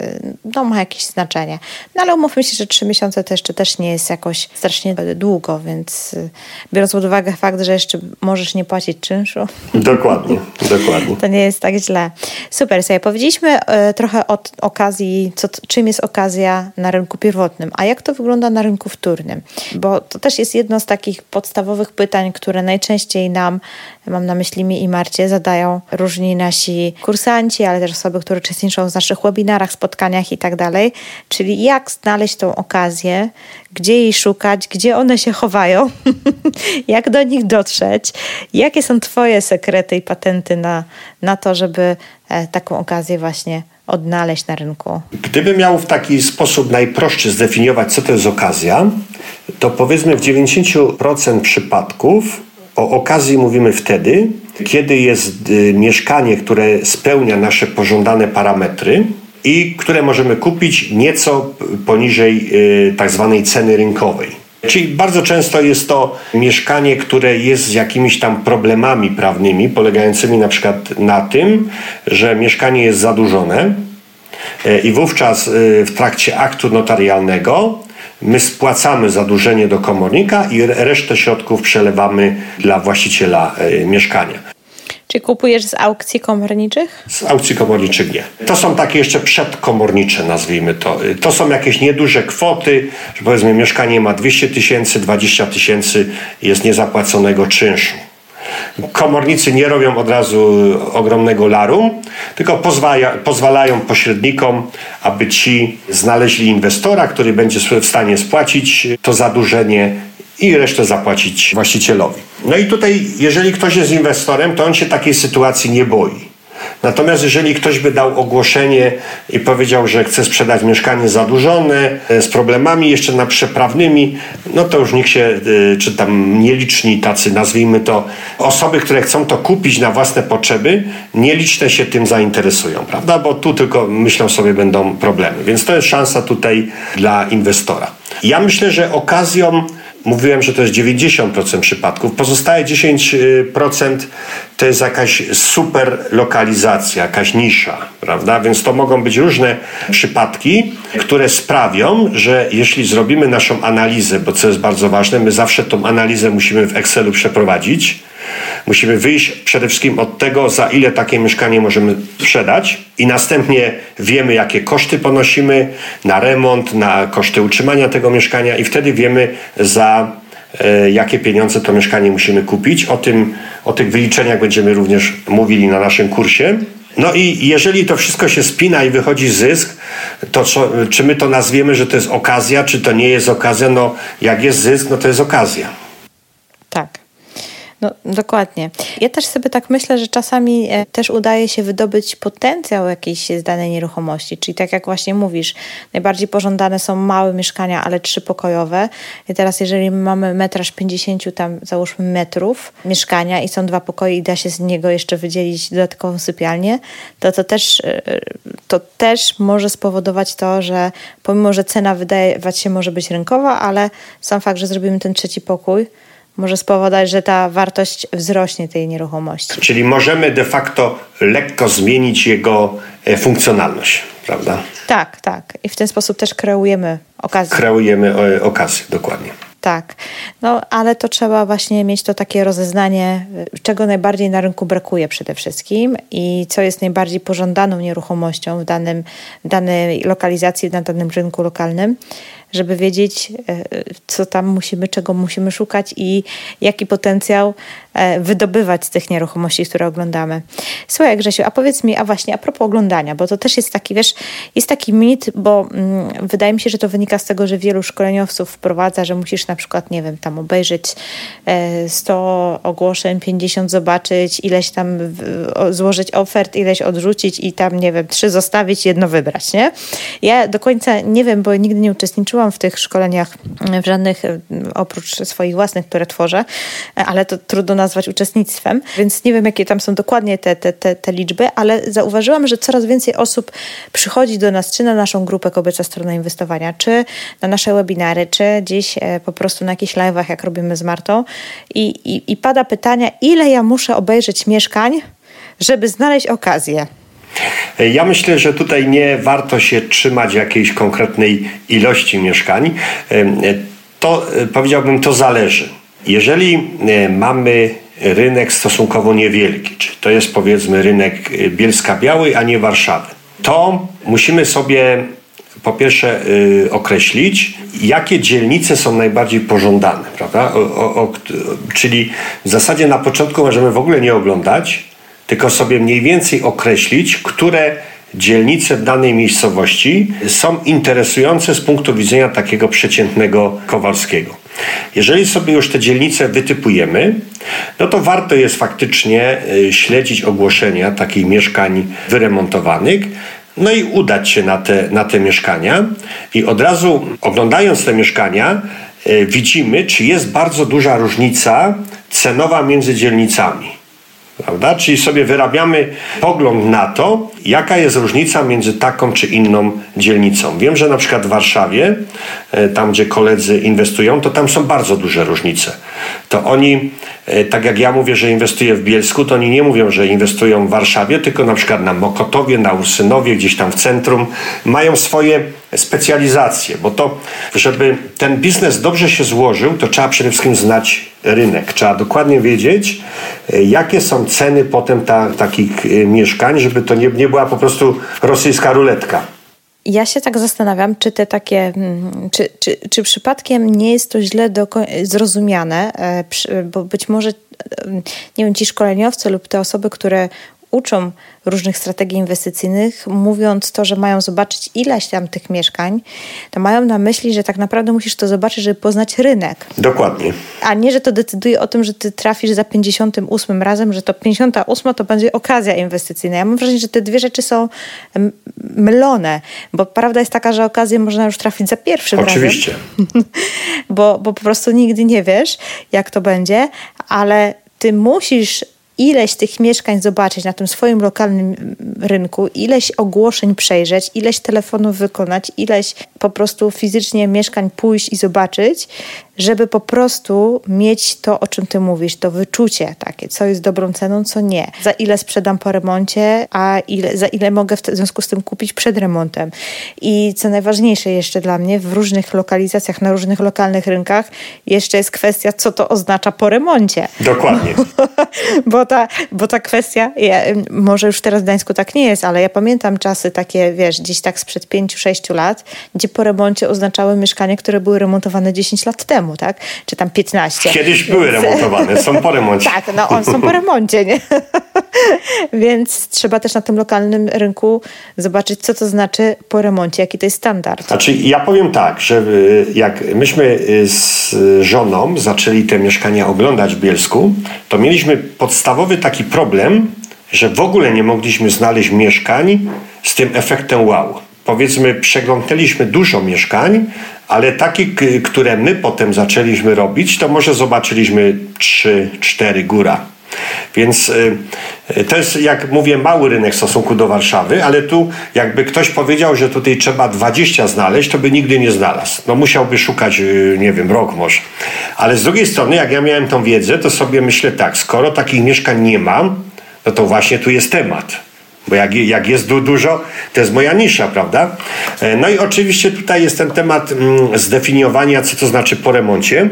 no ma jakieś znaczenie. No ale umówmy się, że trzy miesiące to jeszcze też nie jest jakoś strasznie długo, więc e, biorąc pod uwagę fakt, że jeszcze możesz nie płacić czynszu. Dokładnie, dokładnie. To nie jest tak źle. Super, sobie powiedzieliśmy e, trochę o okazji, co, czym jest okazja na rynku pierwotnym, a jak to wygląda na rynku wtórnym? Bo to też jest jedno z takich podstawowych pytań, które najczęściej nam, mam na myśli mi i Marcie, zadają różni nasi kursanci, ale też osoby, które uczestniczą w naszych webinarach, spotkaniach i tak dalej. Czyli jak znaleźć tą okazję, gdzie jej szukać, gdzie one się chowają, jak do nich dotrzeć, jakie są Twoje sekrety i patenty na, na to, żeby e, taką okazję właśnie odnaleźć na rynku? Gdybym miał w taki sposób najprostszy zdefiniować, co to jest okazja, to powiedzmy w 90% przypadków o okazji mówimy wtedy, kiedy jest y, mieszkanie, które spełnia nasze pożądane parametry i które możemy kupić nieco poniżej y, tak zwanej ceny rynkowej. Czyli bardzo często jest to mieszkanie, które jest z jakimiś tam problemami prawnymi, polegającymi na przykład na tym, że mieszkanie jest zadłużone y, i wówczas w trakcie aktu notarialnego My spłacamy zadłużenie do komornika i resztę środków przelewamy dla właściciela e, mieszkania. Czy kupujesz z aukcji komorniczych? Z aukcji komorniczych nie. To są takie jeszcze przedkomornicze, nazwijmy to. E, to są jakieś nieduże kwoty, że powiedzmy mieszkanie ma 200 tysięcy, 20 tysięcy jest niezapłaconego czynszu. Komornicy nie robią od razu ogromnego laru, tylko pozwala, pozwalają pośrednikom, aby ci znaleźli inwestora, który będzie w stanie spłacić to zadłużenie i resztę zapłacić właścicielowi. No i tutaj, jeżeli ktoś jest inwestorem, to on się takiej sytuacji nie boi. Natomiast jeżeli ktoś by dał ogłoszenie i powiedział, że chce sprzedać mieszkanie zadłużone, e, z problemami jeszcze na przeprawnymi, no to już nikt się, e, czy tam nieliczni tacy, nazwijmy to, osoby, które chcą to kupić na własne potrzeby, nieliczne się tym zainteresują, prawda? Bo tu tylko myślą sobie będą problemy. Więc to jest szansa tutaj dla inwestora. Ja myślę, że okazją Mówiłem, że to jest 90% przypadków. Pozostałe 10% to jest jakaś super lokalizacja, jakaś nisza, prawda? Więc to mogą być różne przypadki, które sprawią, że jeśli zrobimy naszą analizę, bo co jest bardzo ważne, my zawsze tą analizę musimy w Excelu przeprowadzić. Musimy wyjść przede wszystkim od tego, za ile takie mieszkanie możemy sprzedać, i następnie wiemy, jakie koszty ponosimy na remont, na koszty utrzymania tego mieszkania, i wtedy wiemy, za e, jakie pieniądze to mieszkanie musimy kupić. O, tym, o tych wyliczeniach będziemy również mówili na naszym kursie. No i jeżeli to wszystko się spina i wychodzi zysk, to co, czy my to nazwiemy, że to jest okazja, czy to nie jest okazja? No jak jest zysk, no to jest okazja. No, dokładnie. Ja też sobie tak myślę, że czasami e, też udaje się wydobyć potencjał jakiejś z danej nieruchomości. Czyli tak jak właśnie mówisz, najbardziej pożądane są małe mieszkania, ale trzypokojowe. I teraz jeżeli mamy metraż 50 tam załóżmy metrów mieszkania i są dwa pokoje i da się z niego jeszcze wydzielić dodatkową sypialnię, to to też, e, to też może spowodować to, że pomimo, że cena wydawać się może być rynkowa, ale sam fakt, że zrobimy ten trzeci pokój, może spowodować, że ta wartość wzrośnie tej nieruchomości. Czyli możemy de facto lekko zmienić jego e, funkcjonalność, prawda? Tak, tak. I w ten sposób też kreujemy okazję. Kreujemy e, okazję, dokładnie. Tak, no ale to trzeba właśnie mieć to takie rozeznanie, czego najbardziej na rynku brakuje przede wszystkim i co jest najbardziej pożądaną nieruchomością w danym, danej lokalizacji, na danym rynku lokalnym żeby wiedzieć, e, co tam musimy, czego musimy szukać i jaki potencjał wydobywać z tych nieruchomości, które oglądamy. Słuchaj, Grzesiu, a powiedz mi, a właśnie a propos oglądania, bo to też jest taki, wiesz, jest taki mit, bo mm, wydaje mi się, że to wynika z tego, że wielu szkoleniowców wprowadza, że musisz na przykład, nie wiem, tam obejrzeć 100 e, ogłoszeń, 50 zobaczyć, ileś tam złożyć ofert, ileś odrzucić i tam, nie wiem, trzy zostawić, jedno wybrać, nie? Ja do końca nie wiem, bo nigdy nie uczestniczyłam w tych szkoleniach w żadnych, e, oprócz swoich własnych, które tworzę, e, ale to trudno nazwać uczestnictwem, więc nie wiem, jakie tam są dokładnie te, te, te, te liczby, ale zauważyłam, że coraz więcej osób przychodzi do nas, czy na naszą grupę Kobieca Strona Inwestowania, czy na nasze webinary, czy gdzieś e, po prostu na jakichś live'ach, jak robimy z Martą i, i, i pada pytanie, ile ja muszę obejrzeć mieszkań, żeby znaleźć okazję. Ja myślę, że tutaj nie warto się trzymać jakiejś konkretnej ilości mieszkań. To powiedziałbym, to zależy. Jeżeli e, mamy rynek stosunkowo niewielki, czy to jest powiedzmy rynek e, Bielska Białej, a nie Warszawy, to musimy sobie po pierwsze yy, określić, jakie dzielnice są najbardziej pożądane, prawda? O, o, o, czyli w zasadzie na początku możemy w ogóle nie oglądać, tylko sobie mniej więcej określić, które dzielnice w danej miejscowości są interesujące z punktu widzenia takiego przeciętnego Kowalskiego. Jeżeli sobie już te dzielnice wytypujemy, no to warto jest faktycznie y, śledzić ogłoszenia takich mieszkań wyremontowanych, no i udać się na te, na te mieszkania i od razu oglądając te mieszkania y, widzimy, czy jest bardzo duża różnica cenowa między dzielnicami. Prawda? Czyli sobie wyrabiamy pogląd na to, jaka jest różnica między taką czy inną dzielnicą. Wiem, że na przykład w Warszawie, e, tam gdzie koledzy inwestują, to tam są bardzo duże różnice. To oni, e, tak jak ja mówię, że inwestuję w Bielsku, to oni nie mówią, że inwestują w Warszawie, tylko na przykład na Mokotowie, na Ursynowie, gdzieś tam w centrum. Mają swoje specjalizacje, bo to, żeby ten biznes dobrze się złożył, to trzeba przede wszystkim znać rynek. Trzeba dokładnie wiedzieć, e, jakie są ceny potem ta, takich mieszkań, żeby to nie, nie była po prostu rosyjska ruletka. Ja się tak zastanawiam, czy te takie, mm, czy, czy, czy przypadkiem nie jest to źle zrozumiane, e, bo być może, e, nie wiem, ci szkoleniowcy lub te osoby, które uczą różnych strategii inwestycyjnych, mówiąc to, że mają zobaczyć ileś tam tych mieszkań, to mają na myśli, że tak naprawdę musisz to zobaczyć, żeby poznać rynek. Dokładnie. A nie, że to decyduje o tym, że ty trafisz za 58 razem, że to 58 to będzie okazja inwestycyjna. Ja mam wrażenie, że te dwie rzeczy są mylone, bo prawda jest taka, że okazję można już trafić za pierwszym Oczywiście. razem. Oczywiście. bo, bo po prostu nigdy nie wiesz, jak to będzie, ale ty musisz ileś tych mieszkań zobaczyć na tym swoim lokalnym rynku, ileś ogłoszeń przejrzeć, ileś telefonów wykonać, ileś po prostu fizycznie mieszkań pójść i zobaczyć, żeby po prostu mieć to, o czym ty mówisz, to wyczucie takie, co jest dobrą ceną, co nie. Za ile sprzedam po remoncie, a ile, za ile mogę w związku z tym kupić przed remontem. I co najważniejsze jeszcze dla mnie, w różnych lokalizacjach, na różnych lokalnych rynkach jeszcze jest kwestia, co to oznacza po remoncie. Dokładnie. bo, ta, bo ta kwestia, ja, może już teraz w Gdańsku tak nie jest, ale ja pamiętam czasy takie, wiesz, gdzieś tak sprzed 5-6 lat, gdzie po remoncie oznaczały mieszkania, które były remontowane 10 lat temu temu, tak? Czy tam 15. Kiedyś były remontowane, są po remoncie. tak, no one są po remoncie, nie? Więc trzeba też na tym lokalnym rynku zobaczyć, co to znaczy po remoncie, jaki to jest standard. Znaczy, ja powiem tak, że y, jak myśmy y, z żoną zaczęli te mieszkania oglądać w Bielsku, to mieliśmy podstawowy taki problem, że w ogóle nie mogliśmy znaleźć mieszkań z tym efektem wow powiedzmy, przeglądaliśmy dużo mieszkań, ale takie, które my potem zaczęliśmy robić, to może zobaczyliśmy 3-4 góra. Więc y, to jest, jak mówię, mały rynek w stosunku do Warszawy, ale tu jakby ktoś powiedział, że tutaj trzeba 20 znaleźć, to by nigdy nie znalazł. No musiałby szukać, y, nie wiem, rok może. Ale z drugiej strony, jak ja miałem tą wiedzę, to sobie myślę tak, skoro takich mieszkań nie mam, no to właśnie tu jest temat. Bo jak, jak jest du dużo, to jest moja nisza, prawda? E, no i oczywiście tutaj jest ten temat mm, zdefiniowania, co to znaczy po remoncie.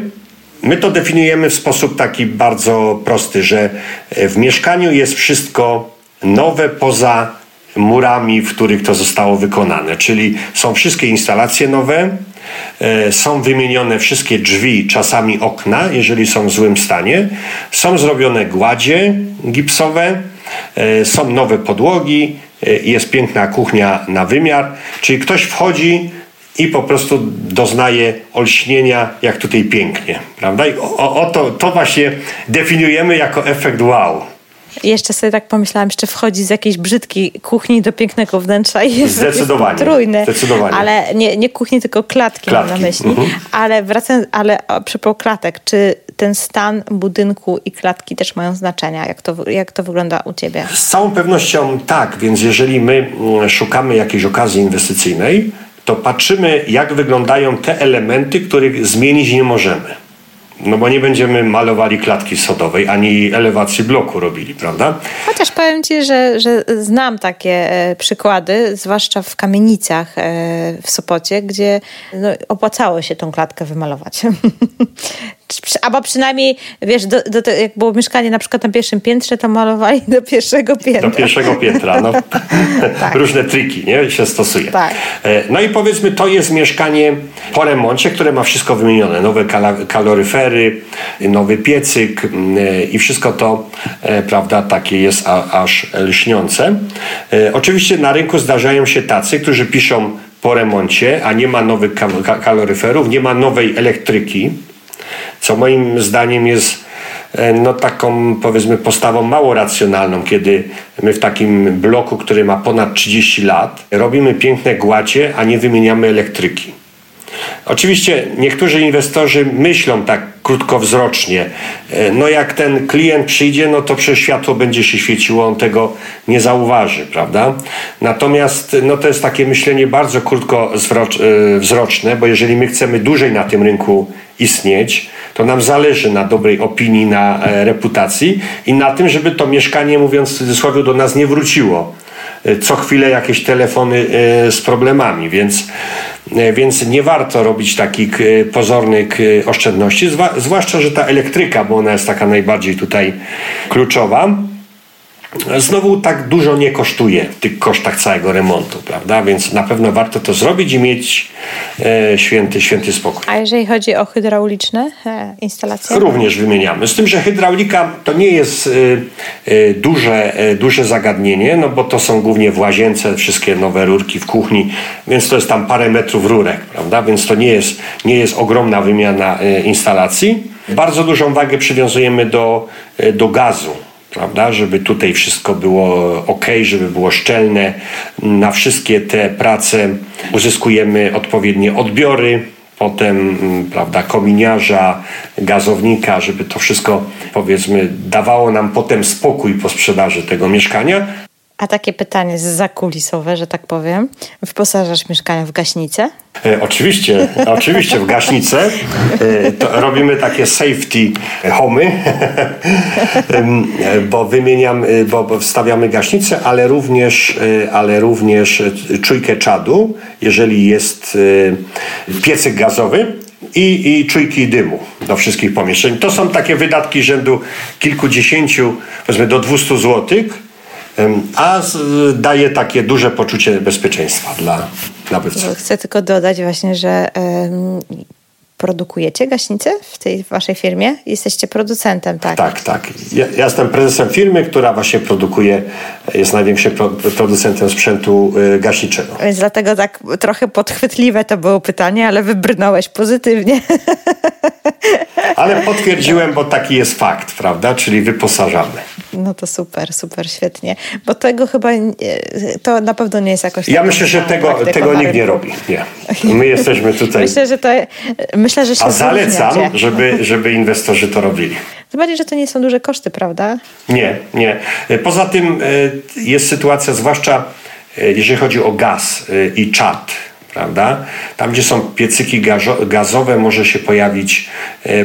My to definiujemy w sposób taki bardzo prosty, że e, w mieszkaniu jest wszystko nowe poza murami, w których to zostało wykonane. Czyli są wszystkie instalacje nowe, e, są wymienione wszystkie drzwi, czasami okna, jeżeli są w złym stanie, są zrobione gładzie gipsowe, są nowe podłogi, e, jest piękna kuchnia na wymiar, czyli ktoś wchodzi i po prostu doznaje olśnienia, jak tutaj pięknie, prawda? I o, o to, to właśnie definiujemy jako efekt wow. Jeszcze sobie tak pomyślałam, jeszcze wchodzi z jakiejś brzydkiej kuchni do pięknego wnętrza i jest Zdecydowanie. trójny. Zdecydowanie. Ale nie, nie kuchni, tylko klatki, klatki. mam na myśli. Mhm. Ale wracając, ale a propos klatek, czy ten stan budynku i klatki też mają znaczenia? Jak to, jak to wygląda u Ciebie? Z całą pewnością tak, więc jeżeli my mm, szukamy jakiejś okazji inwestycyjnej, to patrzymy, jak wyglądają te elementy, których zmienić nie możemy. No bo nie będziemy malowali klatki sodowej, ani elewacji bloku robili, prawda? Chociaż powiem Ci, że, że znam takie e, przykłady, zwłaszcza w kamienicach e, w Sopocie, gdzie no, opłacało się tą klatkę wymalować. Albo przynajmniej, wiesz, do, do, jak było mieszkanie na przykład na pierwszym piętrze, to malowali do pierwszego piętra. Do pierwszego piętra, no. tak. Różne triki, nie? Się stosuje. Tak. E, no i powiedzmy, to jest mieszkanie po remoncie, które ma wszystko wymienione. Nowe kaloryfery, nowy piecyk mm, e, i wszystko to, e, prawda, takie jest aż lśniące. Oczywiście na rynku zdarzają się tacy, którzy piszą po remoncie, a nie ma nowych kaloryferów, nie ma nowej elektryki, co moim zdaniem jest e, no, taką powiedzmy postawą mało racjonalną, kiedy my w takim bloku, który ma ponad 30 lat, robimy piękne głacie, a nie wymieniamy elektryki. Oczywiście niektórzy inwestorzy myślą tak krótkowzrocznie. E, no jak ten klient przyjdzie, no to przez światło będzie się świeciło, on tego nie zauważy, prawda? Natomiast no to jest takie myślenie bardzo krótkowzroczne, e, bo jeżeli my chcemy dłużej na tym rynku istnieć, to nam zależy na dobrej opinii, na e, reputacji i na tym, żeby to mieszkanie, mówiąc w cudzysłowie, do nas nie wróciło. E, co chwilę jakieś telefony e, z problemami, więc, więc nie warto robić takich pozornych oszczędności, zwłaszcza, że ta elektryka, bo ona jest taka najbardziej tutaj kluczowa, znowu tak dużo nie kosztuje w tych kosztach całego remontu, prawda? Więc na pewno warto to zrobić i mieć e, święty, święty spokój. A jeżeli chodzi o hydrauliczne e, instalacje? Również wymieniamy. Z tym, że hydraulika to nie jest e, e duże, e, duże zagadnienie, no bo to są głównie w łazience wszystkie nowe rurki w kuchni, więc to jest tam parę metrów rurek, prawda? Więc to nie jest, nie jest ogromna wymiana e, instalacji. Bardzo dużą wagę przywiązujemy do, do gazu prawda? Żeby tutaj wszystko było ok, żeby było szczelne. Na wszystkie te prace uzyskujemy odpowiednie odbiory, potem mm, prawda, kominiarza, gazownika, żeby to wszystko powiedzmy dawało nam potem spokój po sprzedaży tego mieszkania. A takie pytanie zakulisowe, że tak powiem. Wyposażasz mieszkania w gaśnicę? E, oczywiście, oczywiście w gaśnicę. E, robimy takie safety homy, e, bo wymieniam, e, bo, bo wstawiamy gaśnicę, ale również, e, ale również czujkę czadu, jeżeli jest piecyk gazowy, i, i czujki dymu do wszystkich pomieszczeń. To są takie wydatki rzędu kilkudziesięciu, powiedzmy do 200 złotych a daje takie duże poczucie bezpieczeństwa dla nabywcy. Chcę tylko dodać właśnie, że produkujecie gaśnice w tej waszej firmie? Jesteście producentem, tak? Tak, tak. Ja, ja jestem prezesem firmy, która właśnie produkuje, jest największym producentem sprzętu y, gaśniczego. Więc dlatego tak trochę podchwytliwe to było pytanie, ale wybrnąłeś pozytywnie. Ale potwierdziłem, bo taki jest fakt, prawda? Czyli wyposażamy. No to super, super, świetnie. Bo tego chyba, to na pewno nie jest jakoś... Ja myślę, że tego, tego nikt nie robi. Nie. My jesteśmy tutaj... Myślę, że to... Myślę, że się A zalecam, żeby, żeby inwestorzy to robili. Tym że to nie są duże koszty, prawda? Nie, nie. Poza tym e, jest sytuacja, zwłaszcza e, jeżeli chodzi o gaz e, i czat, prawda? Tam, gdzie są piecyki gazowe, może się pojawić,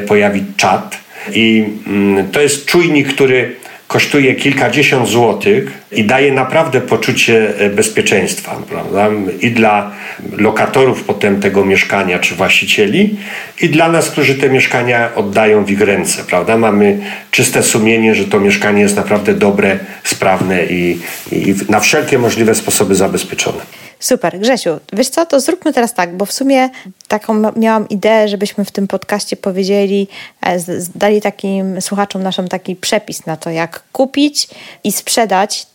pojawić czat. I mm, to jest czujnik, który kosztuje kilkadziesiąt złotych i daje naprawdę poczucie e, bezpieczeństwa prawda? i dla lokatorów potem tego mieszkania czy właścicieli i dla nas, którzy te mieszkania oddają w ich ręce. Prawda? Mamy czyste sumienie, że to mieszkanie jest naprawdę dobre, sprawne i, i na wszelkie możliwe sposoby zabezpieczone. Super. Grzesiu, wiesz co, to zróbmy teraz tak, bo w sumie taką miałam ideę, żebyśmy w tym podcaście powiedzieli, e, dali takim słuchaczom naszym taki przepis na to, jak kupić i sprzedać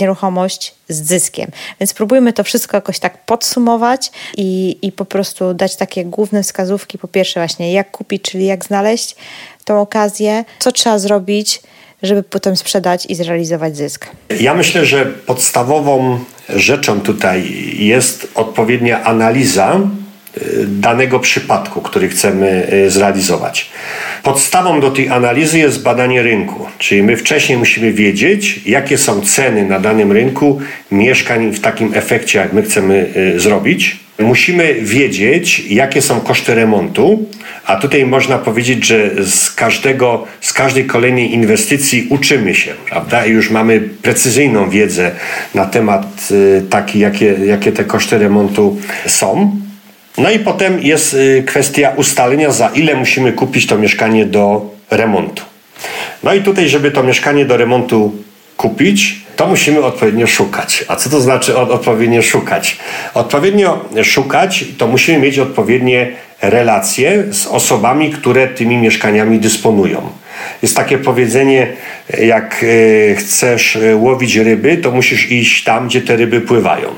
nieruchomość z zyskiem. Więc spróbujmy to wszystko jakoś tak podsumować i, i po prostu dać takie główne wskazówki. Po pierwsze właśnie jak kupić, czyli jak znaleźć tą okazję, co trzeba zrobić, żeby potem sprzedać i zrealizować zysk. Ja myślę, że podstawową rzeczą tutaj jest odpowiednia analiza danego przypadku, który chcemy y, zrealizować. Podstawą do tej analizy jest badanie rynku, czyli my wcześniej musimy wiedzieć, jakie są ceny na danym rynku mieszkań w takim efekcie, jak my chcemy y, zrobić. Musimy wiedzieć, jakie są koszty remontu, a tutaj można powiedzieć, że z każdego, z każdej kolejnej inwestycji uczymy się, prawda? I już mamy precyzyjną wiedzę na temat y, taki, jakie, jakie te koszty remontu są. No i potem jest y, kwestia ustalenia, za ile musimy kupić to mieszkanie do remontu. No i tutaj, żeby to mieszkanie do remontu kupić, to musimy odpowiednio szukać. A co to znaczy odpowiednio szukać? Odpowiednio szukać to musimy mieć odpowiednie relacje z osobami, które tymi mieszkaniami dysponują. Jest takie powiedzenie, jak e, chcesz e, łowić ryby, to musisz iść tam, gdzie te ryby pływają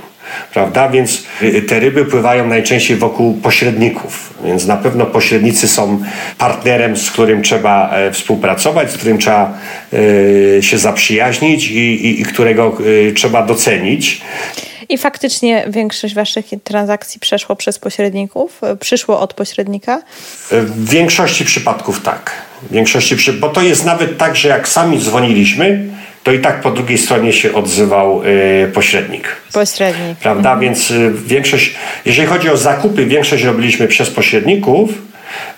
prawda? Więc y, te ryby pływają najczęściej wokół pośredników, więc na pewno pośrednicy są partnerem, z którym trzeba e, współpracować, z którym trzeba e, się zaprzyjaźnić i, i, i którego e, trzeba docenić. I faktycznie większość Waszych transakcji przeszło przez pośredników? Przyszło od pośrednika? W większości przypadków tak. W większości, bo to jest nawet tak, że jak sami dzwoniliśmy, to i tak po drugiej stronie się odzywał y, pośrednik. Pośrednik. Prawda? Mhm. Więc y, większość, jeżeli chodzi o zakupy, większość robiliśmy przez pośredników,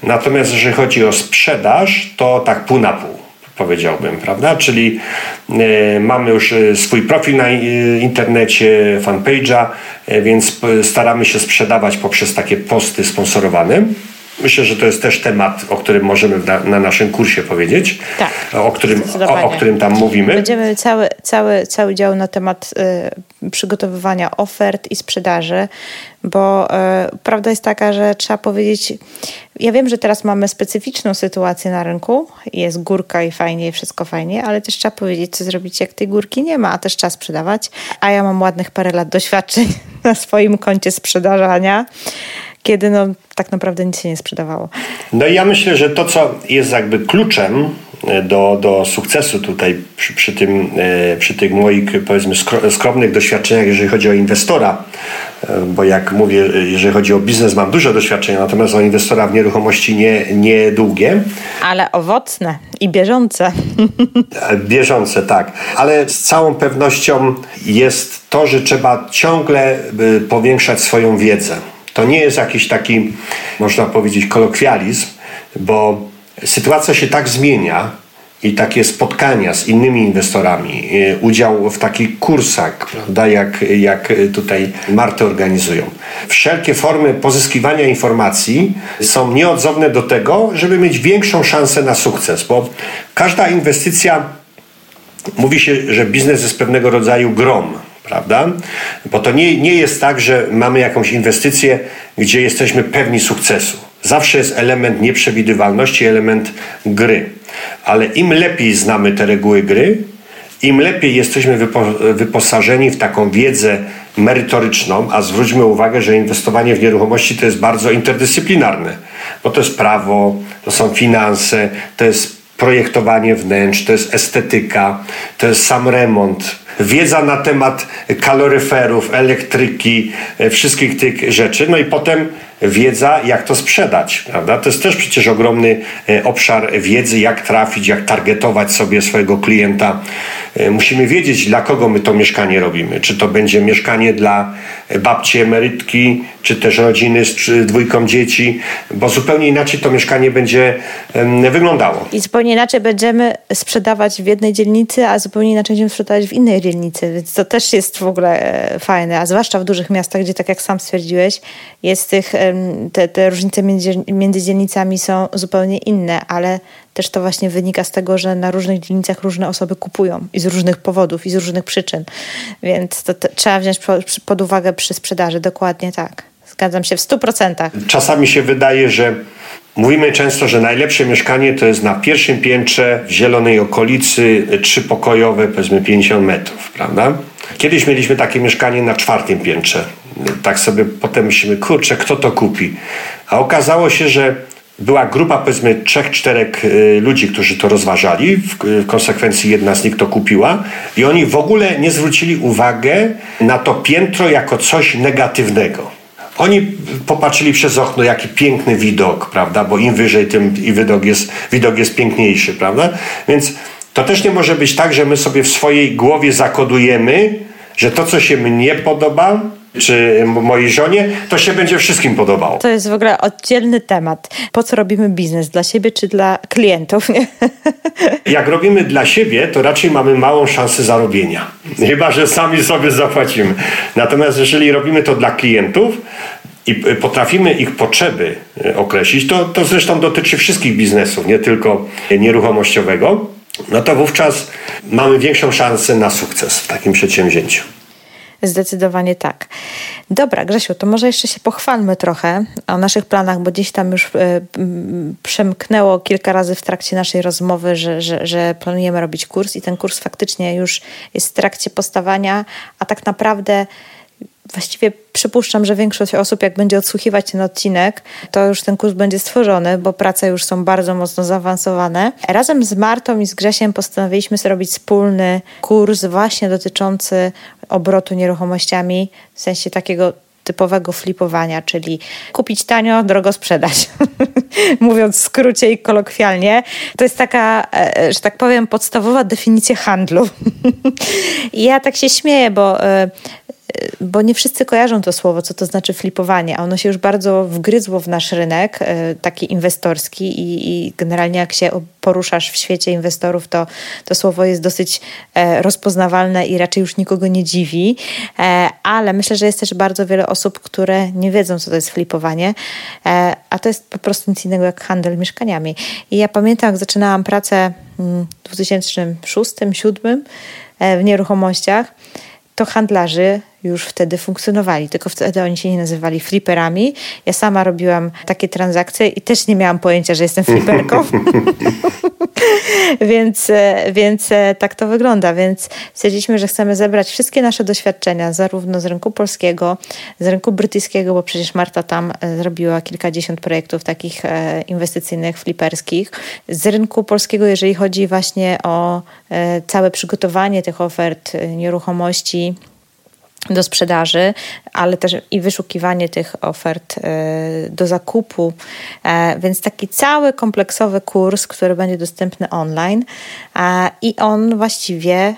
natomiast jeżeli chodzi o sprzedaż, to tak pół na pół powiedziałbym, prawda? Czyli y, mamy już y, swój profil na internecie, fanpage'a, więc staramy się sprzedawać poprzez takie posty sponsorowane. Myślę, że to jest też temat, o którym możemy na, na naszym kursie powiedzieć, tak, o, którym, o, o, którym tam mówimy. Będziemy cały, cały, cały dział na temat y, przygotowywania ofert i sprzedaży, bo y, prawda jest taka, że trzeba powiedzieć, ja wiem, że teraz mamy specyficzną sytuację na rynku, jest górka i fajnie, wszystko fajnie, ale też trzeba powiedzieć, co zrobić, jak tej górki nie ma, a też trzeba sprzedawać, a ja mam ładnych parę lat doświadczeń na swoim koncie sprzedażania kiedy no, tak naprawdę nic się nie sprzedawało. No i ja myślę, że to, co jest jakby kluczem e, do, do sukcesu tutaj przy, przy, tym, e, przy tych moich powiedzmy skromnych doświadczeniach, jeżeli chodzi o inwestora, e, bo jak mówię, jeżeli chodzi o biznes, mam dużo doświadczenia, natomiast o inwestora w nieruchomości nie, nie długie. Ale owocne i bieżące. Bieżące, tak. Ale z całą pewnością jest to, że trzeba ciągle powiększać swoją wiedzę. To nie jest jakiś taki, można powiedzieć, kolokwializm, bo sytuacja się tak zmienia, i takie spotkania z innymi inwestorami, y, udział w takich kursach, prawda, jak, jak tutaj Marty organizują. Wszelkie formy pozyskiwania informacji są nieodzowne do tego, żeby mieć większą szansę na sukces, bo każda inwestycja, mówi się, że biznes jest pewnego rodzaju grom prawda? Bo to nie, nie jest tak, że mamy jakąś inwestycję, gdzie jesteśmy pewni sukcesu. Zawsze jest element nieprzewidywalności, element gry. Ale im lepiej znamy te reguły gry, im lepiej jesteśmy wypo, wyposażeni w taką wiedzę merytoryczną, a zwróćmy uwagę, że inwestowanie w nieruchomości to jest bardzo interdyscyplinarne, bo to jest prawo, to są finanse, to jest projektowanie wnętrz, to jest estetyka, to jest sam remont, wiedza na temat kaloryferów, elektryki, e, wszystkich tych rzeczy. No i potem wiedza, jak to sprzedać, prawda? To jest też przecież ogromny e, obszar wiedzy, jak trafić, jak targetować sobie swojego klienta. E, musimy wiedzieć, dla kogo my to mieszkanie robimy. Czy to będzie mieszkanie dla babci emerytki, czy też rodziny z dwójką dzieci, bo zupełnie inaczej to mieszkanie będzie wyglądało. I zupełnie inaczej będziemy sprzedawać w jednej dzielnicy, a zupełnie inaczej będziemy sprzedawać w innej dzielnicy, więc to też jest w ogóle e, fajne, a zwłaszcza w dużych miastach, gdzie tak jak sam stwierdziłeś, jest tych te, te różnice między, między dzielnicami są zupełnie inne, ale też to właśnie wynika z tego, że na różnych dzielnicach różne osoby kupują i z różnych powodów, i z różnych przyczyn. Więc to, to trzeba wziąć pod uwagę przy sprzedaży, dokładnie tak. Zgadzam się w 100%. Czasami się wydaje, że Mówimy często, że najlepsze mieszkanie to jest na pierwszym piętrze w zielonej okolicy, trzypokojowe, powiedzmy 50 metrów, prawda? Kiedyś mieliśmy takie mieszkanie na czwartym piętrze. Tak sobie potem myślimy, kurczę, kto to kupi? A okazało się, że była grupa powiedzmy trzech, czterech y, ludzi, którzy to rozważali. W konsekwencji jedna z nich to kupiła i oni w ogóle nie zwrócili uwagi na to piętro jako coś negatywnego. Oni popatrzyli przez okno, jaki piękny widok, prawda? Bo im wyżej, tym i widok jest, widok jest piękniejszy, prawda? Więc to też nie może być tak, że my sobie w swojej głowie zakodujemy, że to, co się mnie podoba, czy mojej żonie, to się będzie wszystkim podobało. To jest w ogóle oddzielny temat. Po co robimy biznes? Dla siebie czy dla klientów? Nie? Jak robimy dla siebie, to raczej mamy małą szansę zarobienia. Chyba, że sami sobie zapłacimy. Natomiast jeżeli robimy to dla klientów, i potrafimy ich potrzeby e, określić, to, to zresztą dotyczy wszystkich biznesów, nie tylko nieruchomościowego, no to wówczas mamy większą szansę na sukces w takim przedsięwzięciu. Zdecydowanie tak. Dobra, Grzesiu, to może jeszcze się pochwalmy trochę o naszych planach, bo gdzieś tam już y, przemknęło kilka razy w trakcie naszej rozmowy, że, że, że planujemy robić kurs i ten kurs faktycznie już jest w trakcie postawania, a tak naprawdę właściwie przypuszczam, że większość osób, jak będzie odsłuchiwać ten odcinek, to już ten kurs będzie stworzony, bo prace już są bardzo mocno zaawansowane. Razem z Martą i z Grzesiem postanowiliśmy zrobić wspólny kurs właśnie dotyczący obrotu nieruchomościami, w sensie takiego typowego flipowania, czyli kupić tanio, drogo sprzedać. Mówiąc w skrócie i kolokwialnie, to jest taka, e, że tak powiem, podstawowa definicja handlu. Ja tak się śmieję, bo e, bo nie wszyscy kojarzą to słowo, co to znaczy flipowanie, a ono się już bardzo wgryzło w nasz rynek, e, taki inwestorski i, i generalnie jak się poruszasz w świecie inwestorów, to to słowo jest dosyć e, rozpoznawalne i raczej już nikogo nie dziwi, ale myślę, że jest też bardzo wiele osób, które nie wiedzą, co to jest flipowanie, a to jest po prostu nic innego jak handel mieszkaniami. I ja pamiętam, jak zaczynałam pracę w 2006-2007 w nieruchomościach, to handlarzy już wtedy funkcjonowali, tylko wtedy oni się nie nazywali flipperami. Ja sama robiłam takie transakcje i też nie miałam pojęcia, że jestem flipperką. więc, e, więc e, tak to wygląda. Więc stwierdziliśmy, że chcemy zebrać wszystkie nasze doświadczenia, zarówno z rynku polskiego, z rynku brytyjskiego, bo przecież Marta tam e, zrobiła kilkadziesiąt projektów takich inwestycyjnych, fliperskich, z rynku polskiego, jeżeli chodzi właśnie o całe przygotowanie tych ofert nieruchomości do sprzedaży, ale też i wyszukiwanie tych ofert e, do zakupu. E, więc taki cały kompleksowy kurs, który będzie dostępny online e, i on właściwie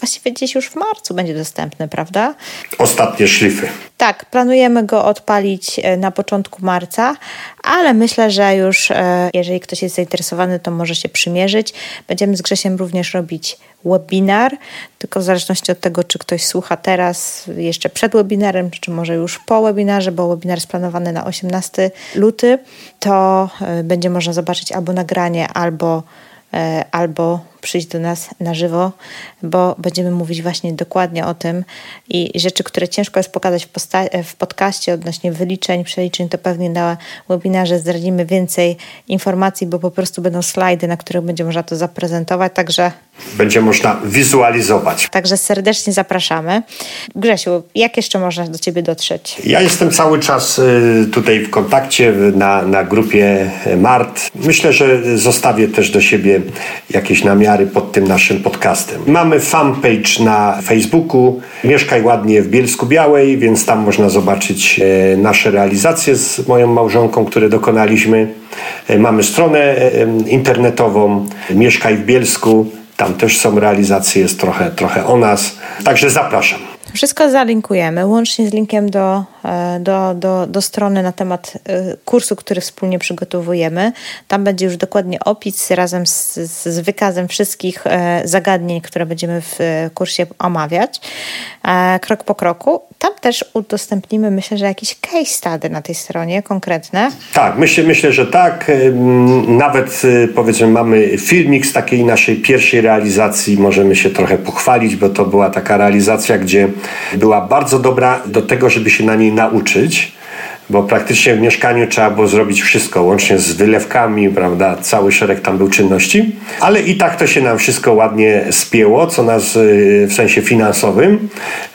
właściwie gdzieś już w marcu będzie dostępny, prawda? Ostatnie szlify. Tak, planujemy go odpalić na początku marca, ale myślę, że już jeżeli ktoś jest zainteresowany, to może się przymierzyć. Będziemy z Grzesiem również robić webinar, tylko w zależności od tego, czy ktoś słucha teraz, jeszcze przed webinarem, czy może już po webinarze, bo webinar jest planowany na 18 luty, to e, będzie można zobaczyć albo nagranie, albo, e, albo przyjść do nas na żywo, bo będziemy mówić właśnie dokładnie o tym i rzeczy, które ciężko jest pokazać w, w podcaście odnośnie wyliczeń, przeliczeń, to pewnie na webinarze zdradzimy więcej informacji, bo po prostu będą slajdy, na których będzie można to zaprezentować, także będzie można wizualizować. Także serdecznie zapraszamy. Grzesiu, jak jeszcze można do Ciebie dotrzeć? Ja jestem cały czas y, tutaj w kontakcie na, na grupie MART. Myślę, że zostawię też do siebie jakieś namiary pod tym naszym podcastem. Mamy fanpage na Facebooku Mieszkaj ładnie w Bielsku Białej, więc tam można zobaczyć e, nasze realizacje z moją małżonką, które dokonaliśmy. E, mamy stronę e, internetową Mieszkaj w Bielsku. Tam też są realizacje, jest trochę, trochę o nas. Także zapraszam. Wszystko zalinkujemy, łącznie z linkiem do, e, do, do, do strony na temat e, kursu, który wspólnie przygotowujemy. Tam będzie już dokładnie opis razem z, z wykazem wszystkich e, zagadnień, które będziemy w kursie omawiać, krok po kroku. Tam też udostępnimy, myślę, że jakieś case study na tej stronie konkretne. Tak, myślę, myślę, że tak. Nawet powiedzmy mamy filmik z takiej naszej pierwszej realizacji. Możemy się trochę pochwalić, bo to była taka realizacja, gdzie była bardzo dobra do tego, żeby się na niej nauczyć bo praktycznie w mieszkaniu trzeba było zrobić wszystko, łącznie z wylewkami, prawda, cały szereg tam był czynności, ale i tak to się nam wszystko ładnie spięło, co nas y, w sensie finansowym,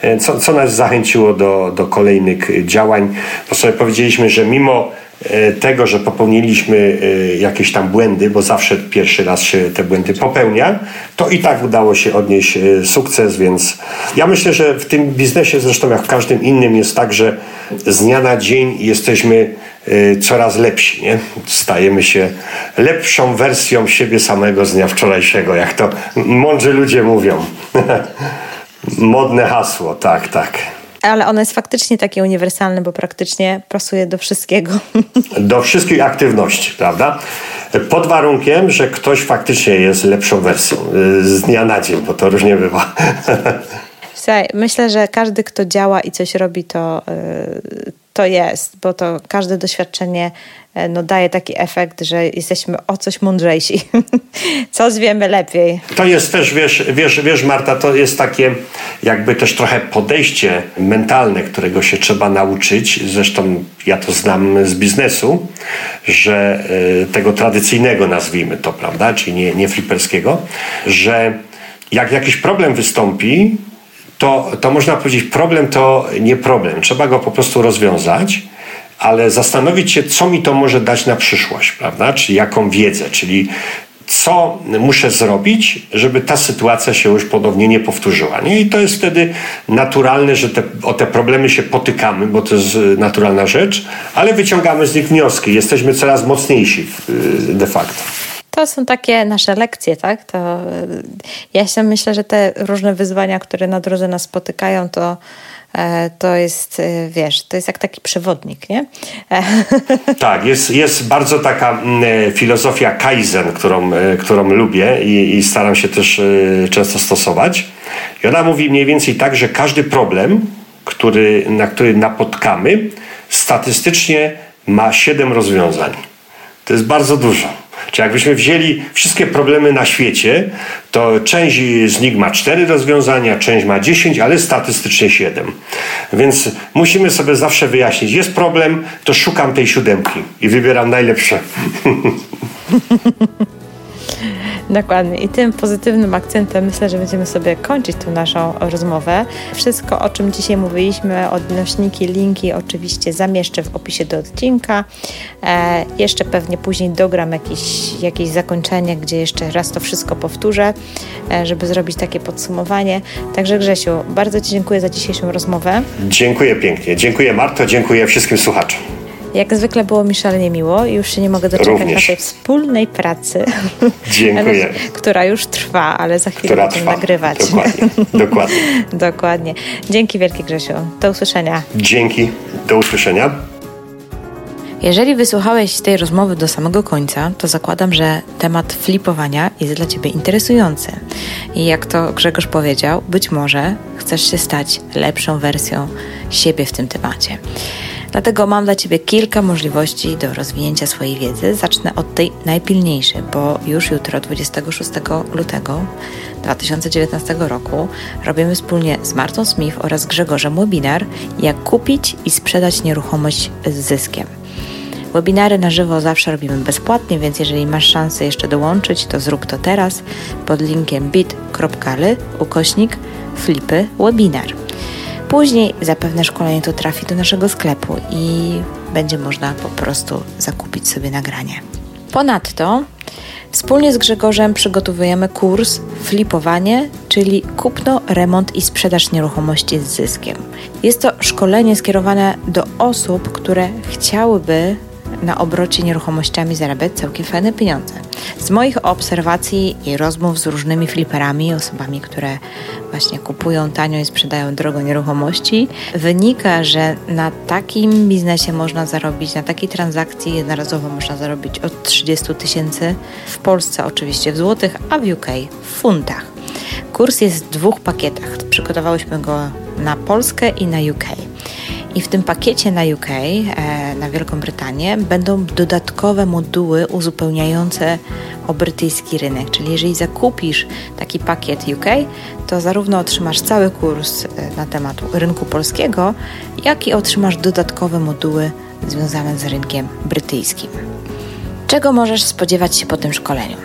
y, co, co nas zachęciło do, do kolejnych działań, bo sobie powiedzieliśmy, że mimo tego, że popełniliśmy e, jakieś tam błędy, bo zawsze pierwszy raz się te błędy popełnia, to i tak udało się odnieść e, sukces, więc ja myślę, że w tym biznesie, zresztą jak w każdym innym, jest tak, że z dnia na dzień jesteśmy coraz lepsi, nie? Stajemy się lepszą wersją siebie samego z dnia wczorajszego, jak to mądrzy ludzie mówią. Modne hasło, tak, tak ale ono jest faktycznie takie uniwersalne, bo praktycznie pasuje do wszystkiego. Do wszystkich aktywności, prawda? Pod warunkiem, że ktoś faktycznie jest lepszą wersją y, z dnia na dzień, bo to różnie bywa. Słuchaj, myślę, że każdy, kto działa i coś robi, to, y, to jest, bo to każde doświadczenie no, daje taki efekt, że jesteśmy o coś mądrzejsi. Co wiemy lepiej. To jest też, wiesz, wiesz, wiesz, Marta, to jest takie jakby też trochę podejście mentalne, którego się trzeba nauczyć. Zresztą ja to znam z biznesu, że y, tego tradycyjnego nazwijmy to, prawda, czyli nie, nie fliperskiego, że jak jakiś problem wystąpi, to, to można powiedzieć, problem to nie problem. Trzeba go po prostu rozwiązać, ale zastanowić się, co mi to może dać na przyszłość, prawda? Czyli jaką wiedzę, czyli co muszę zrobić, żeby ta sytuacja się już ponownie nie powtórzyła. Nie? I to jest wtedy naturalne, że te, o te problemy się potykamy, bo to jest naturalna rzecz, ale wyciągamy z nich wnioski. Jesteśmy coraz mocniejsi de facto. To są takie nasze lekcje, tak? To ja się myślę, że te różne wyzwania, które na drodze nas spotykają, to to jest, e, wiesz, to jest jak taki przewodnik, nie? Tak, jest, jest bardzo taka mm, filozofia Kaizen, którą, którą lubię i, i staram się też często stosować. I ona mówi mniej więcej tak, że każdy problem, który, na który napotkamy, statystycznie ma siedem rozwiązań. To jest bardzo dużo. Czy jakbyśmy wzięli wszystkie problemy na świecie, to część z nich ma cztery rozwiązania, część ma dziesięć, ale statystycznie siedem. Więc musimy sobie zawsze wyjaśnić, jest problem, to szukam tej siódemki i wybieram najlepsze. Dokładnie. I tym pozytywnym akcentem myślę, że będziemy sobie kończyć tę naszą rozmowę. Wszystko, o czym dzisiaj mówiliśmy, odnośniki, linki oczywiście zamieszczę w opisie do odcinka. E, jeszcze pewnie później dogram jakieś, jakieś zakończenie, gdzie jeszcze raz to wszystko powtórzę, e, żeby zrobić takie podsumowanie. Także Grzesiu, bardzo Ci dziękuję za dzisiejszą rozmowę. Dziękuję pięknie. Dziękuję Marto, dziękuję wszystkim słuchaczom. Jak zwykle było mi szalenie miło i już się nie mogę doczekać Również. naszej wspólnej pracy. Dziękuję. która już trwa, ale za chwilę która będziemy trwa. nagrywać. Dokładnie. Dokładnie. Dokładnie. Dzięki wielkie Grzesiu. Do usłyszenia. Dzięki. Do usłyszenia. Jeżeli wysłuchałeś tej rozmowy do samego końca, to zakładam, że temat flipowania jest dla Ciebie interesujący. I jak to Grzegorz powiedział, być może chcesz się stać lepszą wersją siebie w tym temacie. Dlatego mam dla Ciebie kilka możliwości do rozwinięcia swojej wiedzy. Zacznę od tej najpilniejszej, bo już jutro, 26 lutego 2019 roku, robimy wspólnie z Martą Smith oraz Grzegorzem webinar Jak kupić i sprzedać nieruchomość z zyskiem. Webinary na żywo zawsze robimy bezpłatnie, więc jeżeli masz szansę jeszcze dołączyć, to zrób to teraz pod linkiem bit.ly ukośnik flipy webinar. Później zapewne szkolenie to trafi do naszego sklepu i będzie można po prostu zakupić sobie nagranie. Ponadto Wspólnie z Grzegorzem przygotowujemy kurs Flipowanie, czyli kupno, remont i sprzedaż nieruchomości z zyskiem. Jest to szkolenie skierowane do osób, które chciałyby na obrocie nieruchomościami zarabiać całkiem fajne pieniądze. Z moich obserwacji i rozmów z różnymi fliperami, osobami, które właśnie kupują tanio i sprzedają drogo nieruchomości, wynika, że na takim biznesie można zarobić, na takiej transakcji jednorazowo można zarobić od 30 tysięcy, w Polsce oczywiście w złotych, a w UK w funtach. Kurs jest w dwóch pakietach. Przygotowałyśmy go na Polskę i na UK. I w tym pakiecie na UK, e, na Wielką Brytanię, będą dodatkowe moduły uzupełniające o brytyjski rynek. Czyli jeżeli zakupisz taki pakiet UK, to zarówno otrzymasz cały kurs e, na temat rynku polskiego, jak i otrzymasz dodatkowe moduły związane z rynkiem brytyjskim. Czego możesz spodziewać się po tym szkoleniu?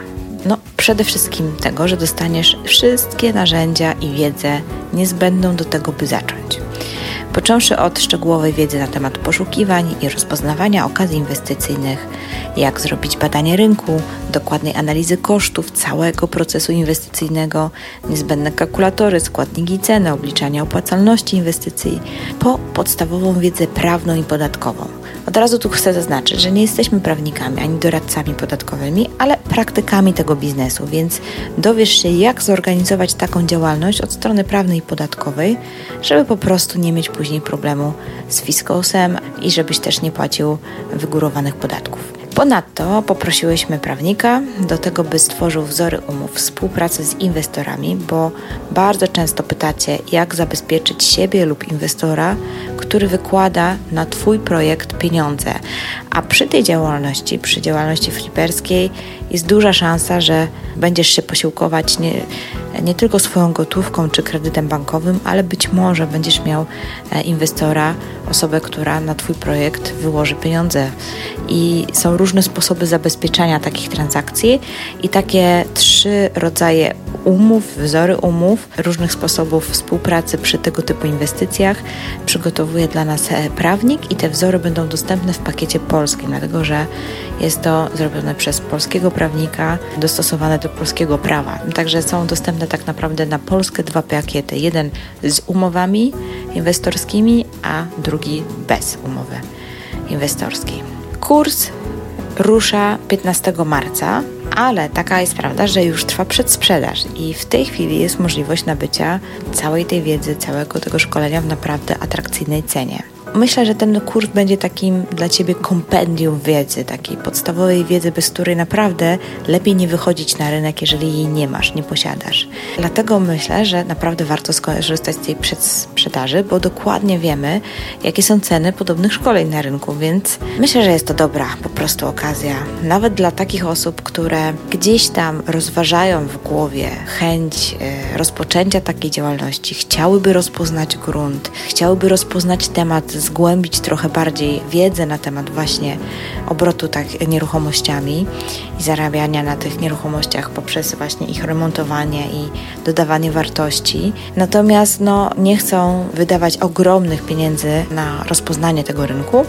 No, przede wszystkim tego, że dostaniesz wszystkie narzędzia i wiedzę niezbędną do tego, by zacząć począwszy od szczegółowej wiedzy na temat poszukiwań i rozpoznawania okazji inwestycyjnych, jak zrobić badanie rynku, dokładnej analizy kosztów całego procesu inwestycyjnego, niezbędne kalkulatory, składniki ceny, obliczania opłacalności inwestycji, po podstawową wiedzę prawną i podatkową. Od razu tu chcę zaznaczyć, że nie jesteśmy prawnikami ani doradcami podatkowymi, ale praktykami tego biznesu, więc dowiesz się, jak zorganizować taką działalność od strony prawnej i podatkowej, żeby po prostu nie mieć później problemu z fiskosem i żebyś też nie płacił wygórowanych podatków. Ponadto poprosiłyśmy prawnika do tego, by stworzył wzory umów współpracy z inwestorami, bo bardzo często pytacie, jak zabezpieczyć siebie lub inwestora, który wykłada na Twój projekt pieniądze. A przy tej działalności, przy działalności fliperskiej, jest duża szansa, że będziesz się posiłkować nie, nie tylko swoją gotówką czy kredytem bankowym, ale być może będziesz miał e, inwestora, osobę, która na Twój projekt wyłoży pieniądze. I są różne sposoby zabezpieczania takich transakcji i takie trzy rodzaje umów, wzory umów, różnych sposobów współpracy przy tego typu inwestycjach przygotowuje dla nas e, prawnik i te wzory będą dostępne w pakiecie polskim, dlatego że jest to zrobione przez polskiego prawnika, dostosowane do polskiego prawa. Także są dostępne tak naprawdę na Polskę dwa pakiety. Jeden z umowami inwestorskimi, a drugi bez umowy inwestorskiej. Kurs rusza 15 marca ale taka jest prawda, że już trwa przedsprzedaż i w tej chwili jest możliwość nabycia całej tej wiedzy, całego tego szkolenia w naprawdę atrakcyjnej cenie. Myślę, że ten kurs będzie takim dla Ciebie kompendium wiedzy, takiej podstawowej wiedzy, bez której naprawdę lepiej nie wychodzić na rynek, jeżeli jej nie masz, nie posiadasz. Dlatego myślę, że naprawdę warto skorzystać z tej przedsprzedaży, bo dokładnie wiemy, jakie są ceny podobnych szkoleń na rynku, więc myślę, że jest to dobra po prostu okazja, nawet dla takich osób, które gdzieś tam rozważają w głowie chęć e, rozpoczęcia takiej działalności, chciałyby rozpoznać grunt, chciałyby rozpoznać temat zgłębić trochę bardziej wiedzę na temat właśnie obrotu tak nieruchomościami i zarabiania na tych nieruchomościach poprzez właśnie ich remontowanie i dodawanie wartości. Natomiast no, nie chcą wydawać ogromnych pieniędzy na rozpoznanie tego rynku,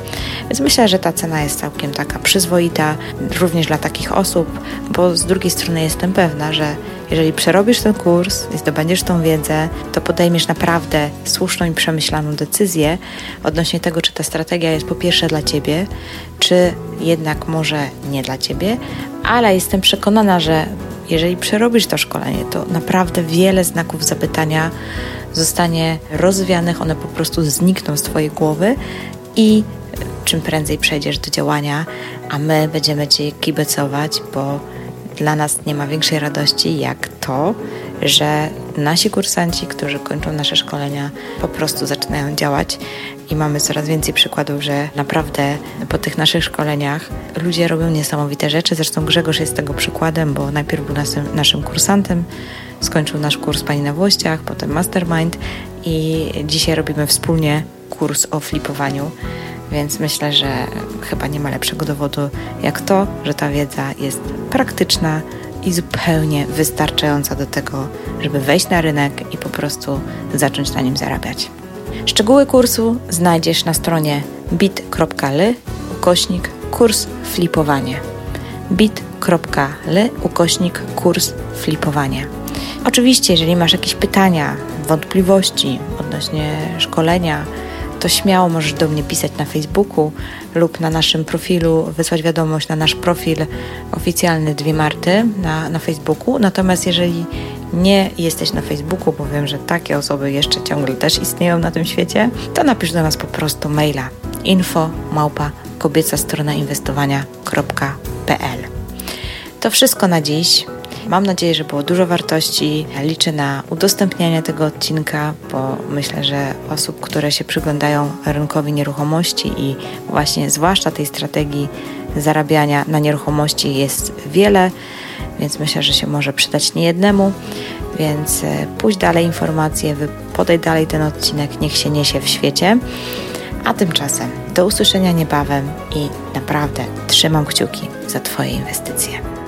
więc myślę, że ta cena jest całkiem taka przyzwoita również dla takich osób, bo z drugiej strony jestem pewna, że jeżeli przerobisz ten kurs i zdobędziesz tą wiedzę, to podejmiesz naprawdę słuszną i przemyślaną decyzję odnośnie tego, czy ta strategia jest po pierwsze dla Ciebie, czy jednak może nie dla Ciebie, ale jestem przekonana, że jeżeli przerobisz to szkolenie, to naprawdę wiele znaków zapytania zostanie rozwianych, one po prostu znikną z Twojej głowy i czym prędzej przejdziesz do działania, a my będziemy Cię kibicować, bo dla nas nie ma większej radości jak to, że nasi kursanci, którzy kończą nasze szkolenia, po prostu zaczynają działać i mamy coraz więcej przykładów, że naprawdę po tych naszych szkoleniach ludzie robią niesamowite rzeczy. Zresztą Grzegorz jest tego przykładem, bo najpierw był naszym, naszym kursantem, skończył nasz kurs Pani na Włościach, potem Mastermind i dzisiaj robimy wspólnie kurs o flipowaniu więc myślę, że chyba nie ma lepszego dowodu jak to, że ta wiedza jest praktyczna i zupełnie wystarczająca do tego, żeby wejść na rynek i po prostu zacząć na nim zarabiać. Szczegóły kursu znajdziesz na stronie bit.ly ukośnik kurs flipowanie bit.ly ukośnik kurs flipowanie. Oczywiście, jeżeli masz jakieś pytania, wątpliwości odnośnie szkolenia, to śmiało możesz do mnie pisać na Facebooku lub na naszym profilu, wysłać wiadomość na nasz profil oficjalny Dwie Marty na, na Facebooku. Natomiast jeżeli nie jesteś na Facebooku, bo wiem, że takie osoby jeszcze ciągle też istnieją na tym świecie, to napisz do nas po prostu maila info małpa kobieca strona inwestowania.pl. To wszystko na dziś. Mam nadzieję, że było dużo wartości. Liczę na udostępnianie tego odcinka, bo myślę, że osób, które się przyglądają rynkowi nieruchomości i właśnie zwłaszcza tej strategii zarabiania na nieruchomości jest wiele, więc myślę, że się może przydać niejednemu. Więc e, pójdź dalej informacje, podaj dalej ten odcinek, niech się niesie w świecie. A tymczasem do usłyszenia niebawem i naprawdę trzymam kciuki za Twoje inwestycje.